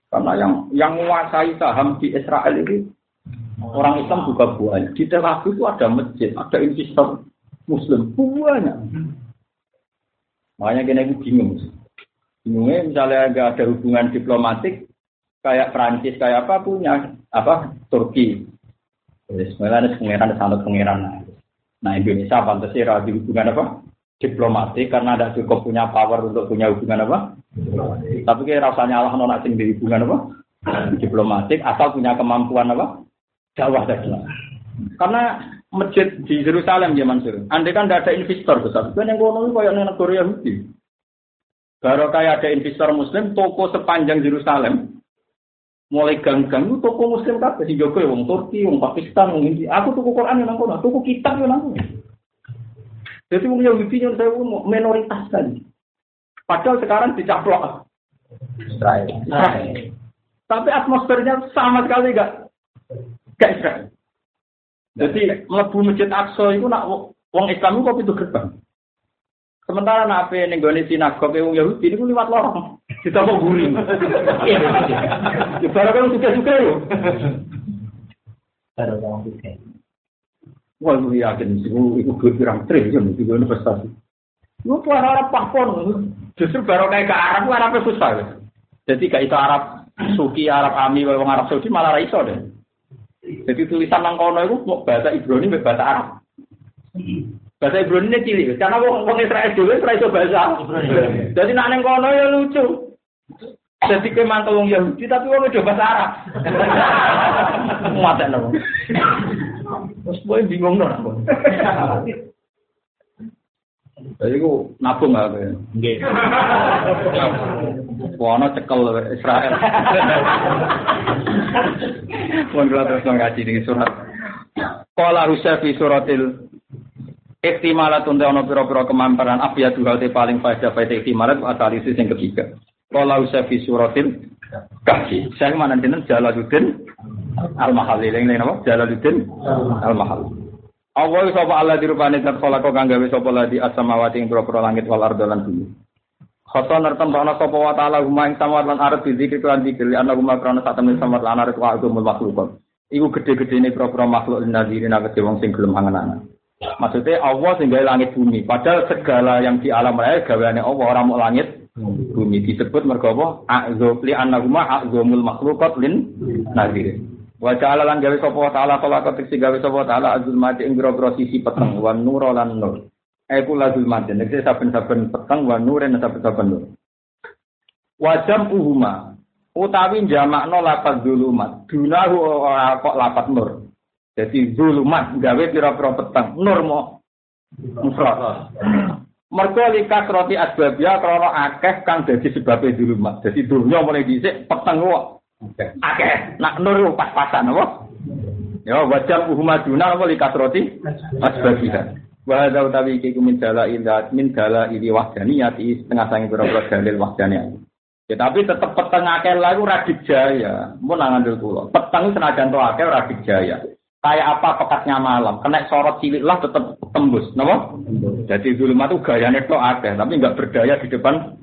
Speaker 1: Karena yang yang menguasai saham di Israel itu orang Islam juga banyak. Di Tel Aviv itu ada masjid, ada investor Muslim banyak. Makanya kita bingung. Bingungnya misalnya nggak ada hubungan diplomatik kayak Prancis kayak apa punya apa Turki. Jadi sebenarnya pengiran sangat pengiran. Nah Indonesia pantasnya ada hubungan apa diplomatik karena ada cukup punya power untuk punya hubungan apa. Tapi kayak rasanya Allah nona sing di hubungan apa diplomatik asal punya kemampuan apa dakwah tadi. Karena masjid di Yerusalem ya Mansur. Andai kan tidak ada investor besar, kan yang kono itu kayak negara Yahudi. Baru kayak ada investor Muslim, toko sepanjang Yerusalem, mulai gang-gang itu toko Muslim kan, si Joko wong Turki, wong Pakistan, wong India. Aku toko Quran yang kono, toko kitab yang kono. Jadi wong Yahudi yang saya minoritas tadi. Padahal sekarang dicaplok Israel. Israel. Tapi atmosfernya sama sekali gak gak Israel. Jadi mlebu masjid Aqsa itu nak wong Islam itu kok itu gerbang. Sementara nak ape ning gone sinagog wong Yahudi niku liwat lorong. (laughs) Ditambah guring. Ya barang kan suka-suka yo.
Speaker 4: Baru orang suka.
Speaker 1: Wah, lu yakin sih, itu gue pirang triliun itu gue investasi. Lu tuh Arab pakpon, justru baru kayak ke Arab, gue Arabnya susah. Jadi gak itu Arab Suki, Arab Ami, wong Arab Saudi malah raiso deh. Jadi tulisan nang kono itu mau bahasa Ibrani mbek bahasa Arab. Bahasa Ibrani ini cilik, karena wong wong Israel dhewe ora iso bahasa. Jadi nak nang kono ya lucu. Jadi ke mantel wong Yahudi tapi wong itu bahasa Arab. Mata nopo. Terus boy bingung dong. Jadi ku nabung nggak apa?
Speaker 4: Nggih. (laughs)
Speaker 1: Wono cekel Israel. (laughs) Mun kula terus ngaji di surat. Qala rusa fi suratil Iktimalatun ana pira-pira kemamparan afiyatu te paling faedah faedah iktimalat asalisi sing ketiga. Qala rusa fi suratil. Saya mana dinten Jalaluddin Al-Mahalli. Yang lain apa? Jalaluddin Al-Mahalli. Allah sapa Allah dirupane zat khalaqo kang gawe sapa ladi as-samawati ing pira langit wal ardo lan bumi. Khata nertem ana sapa wa ta'ala huma ing samawat lan arep dizikir lan dikir ana huma krana sak temen samawat lan arep wa agumul makhluk. Iku gede-gedene pira-pira makhluk nadirin akeh wong sing gelem angen-angen. Maksudnya Allah sing gawe langit bumi. Padahal segala yang di alam raya gaweane Allah ora mau langit bumi disebut mergo apa? A'zab li annahuma a'zamul makhluqat lin nadirin. Wa ta'ala lan gawe sapa ta'ala kala ketik gawe sapa ta'ala azul mati ing grogro sisi peteng wa nur lan nur. Iku lazul mati nek saben-saben peteng wa nur lan saben-saben nur. Wa jam'uhuma utawi jamakno lapat zulumat. Dunahu ora kok lapat nur. Jadi zulumat gawe pira-pira peteng. Nur mo mufrad. Mergo likas roti asbabia krana akeh kang dadi sebabe zulumat. Jadi dunya mulai dhisik peteng kok Akeh, nak nur pas-pasan apa? Ya wajah uhumaduna apa likasroti asbabiha. Wa hadza utawi iki min dala ila min dala ili wahdaniyati setengah sangi pira-pira dalil wahdaniyah. Ya tapi tetep peteng akeh lagu ora dijaya. Mun nang ngandel kula. Peteng senajan to akeh ora dijaya. Kayak apa pekatnya malam, kena sorot cilik lah tetep tembus, napa? Jadi dulu itu gayanya itu ada, tapi nggak berdaya di depan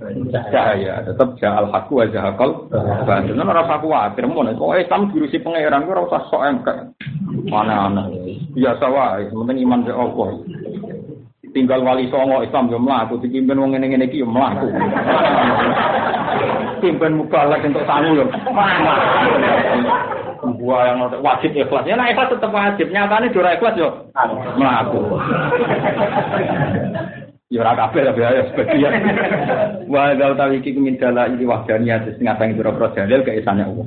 Speaker 1: cahaya. Tetap jahal haku aja hakal. Bantuan orang aku khawatir, mau nih, kok Islam diurusi pangeran, gue rasa sok engkek. Mana-mana, biasa wae, penting iman ke Allah. Tinggal wali songo Islam yo mlaku, dipimpin wong ngene-ngene iki yo mlaku. Pimpin mubalak untuk sangu yo. Gua yang wajib ikhlas. Ya nah ikhlas tetap wajib. Nyatanya dora ikhlas yo melaku. Ya ora kabeh tapi ya sebagian. Wa dal tawiki min dala iki wahdaniyah setengah sangi pira-pira dalil keesane Allah.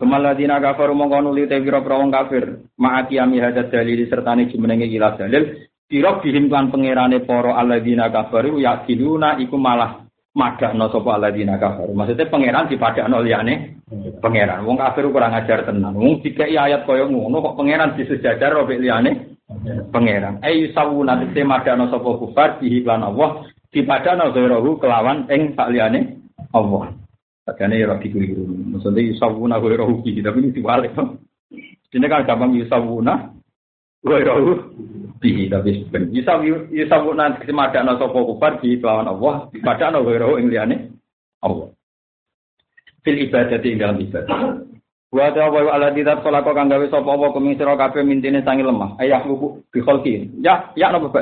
Speaker 1: Kemaladina kafaru mongko nuli te pira-pira wong kafir. Ma'ati ami hadat dalil sertane jumenenge ila dalil. Kira bihim lan pangerane para alladzina kafaru yakiluna iku malah magakno sapa alladzina kafaru. Maksudnya pangeran dipadakno liyane pangeran. Wong kafir kurang ajar tenan. Wong dikai ayat kaya ngono kok pangeran disejajar robek liyane pangeran. Ayu sawuna te madakno sapa kufar bihi lan Allah dipadakno ghairahu kelawan ing sak liyane Allah. Padahal ya rapi keliru. Maksudnya yusawuna ghairahu bihi tapi ini diwalik. Ini kan gampang yusawuna ghairahu bihi tapi ben bisa bisa nanti semadana sapa kufar di lawan Allah dipadakno ghairu ing liyane Allah. Fil ibadah ing dalam ibadah. Wa ta wa ala didat kala kok kang gawe sapa apa kuming sira kabeh mintine sangi lemah. Ayah lugu bi khalqi. Ya ya napa ba.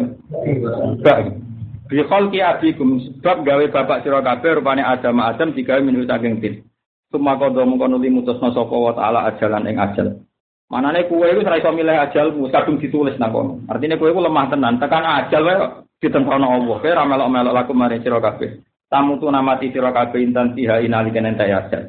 Speaker 1: Bi khalqi abikum sebab gawe bapak sira kabeh rupane Adam Adam digawe minus saking tin. Suma kodo mengkono limutusna sapa wa taala ajalan ing ajal. Manane kuwe iku ora iso milih ajalmu, kadung ditulis nang kono. Artine kuwe iku lemah tenan, tekan ajal wae ditentono Allah. Kowe ora melok-melok laku mari sira kabeh. Tamu tu namati sira kabeh intan tiha inalika entek ajal.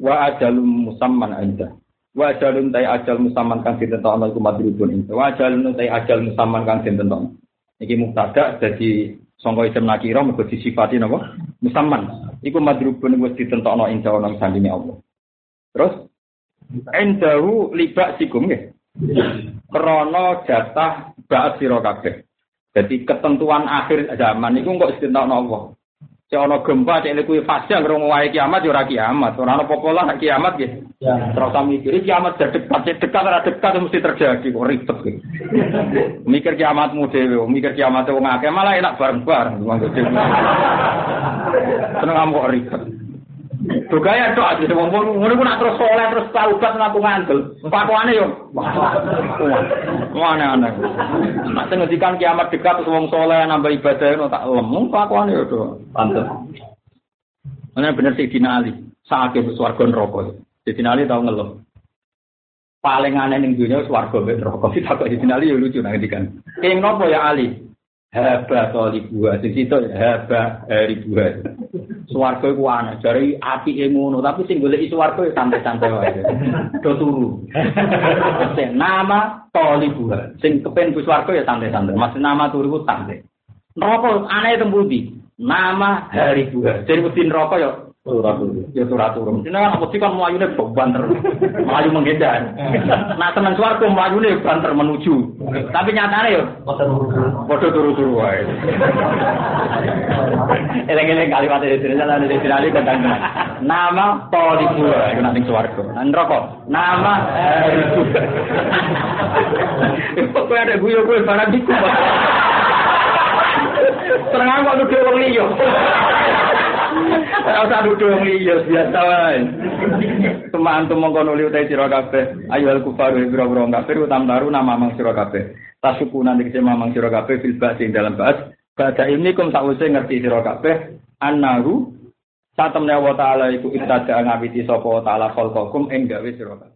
Speaker 1: Wa ajalum musamman inda. Wa ajalun tai ajal musamman kang ditentokno iku madrubun inda. Wa ajalun tai ajal musamman kang ditentokno. Iki mubtada dadi sangka isim nakira mergo disifati napa? Musamman. Iku madrubun wis ditentokno inda ana sandine Allah. Terus Endahu libak sikum ya. Krono jatah ba'at sira kabeh. Jadi ketentuan akhir zaman itu kok istintokno Allah. Cek ana gempa cek kuwi fase anggere wae kiamat ya ora kiamat. Ora ana apa-apa lah kiamat nggih. Ya. Terus mikir kiamat dekat, dekat ora dekat mesti terjadi kok ribet (laughs) mikir kiamatmu dhewe, mikir kiamat wong akeh malah enak bareng-bareng. (laughs) Seneng kok ribet. Dogaya tok aja wong ngono ku nak terus soleh terus taubat ngaku ngandel. Pakwane yo. Wah aneh-aneh. Nak sing ngendikan kiamat dekat terus wong soleh nambah ibadah ngono tak lemu pakwane yo do. Pantes. Mana bener sih Dina Ali. Sakit swarga neraka. Dina Ali tau ngeluh. Paling aneh ning dunia swarga mbek neraka. Ditakok Dina Ali yo lucu nang ngendikan. Ing nopo ya Ali? Haba buah, di situ haba buah. Suwargo iku aneh, jare api ngono, tapi sing golek suwargo ya santai-santai wae. Do turu. (laughs) Sing nama buah, sing kepen ku suwargo ya santai-santai. Maksud nama turu ku santai. Neraka aneh tembuti. Nama hari buah. Jadi mesti neraka ya. Ya surat turun. Kan apa sih kan banter. Melayu menghindar. Nah teman suaraku melayunya banter menuju. Tapi nyatanya ya. Bodoh turu-turu wae. Eleng-eleng kalimat dari sini. Ada di sini tentang Nama Polibu. Itu nanti suaraku. Nanti rokok. Nama Haribu. Kok ada guyo-guyo barang diku. Tenang kok wong liya. Ora usah nuduh wong liya biasa wae. Teman-teman mongko nuli utai sira kabeh. Ayo al kufaru biro-biro kafir utam taru nama mang sira kabeh. Tasuku kese mamang sira kabeh fil ba'd dalam ba'd. Ba'da ini kum sakwise ngerti sira kabeh annahu satemne wa ta'ala iku ibtada ngawiti sapa ta'ala khalqakum ing gawe sira kabeh.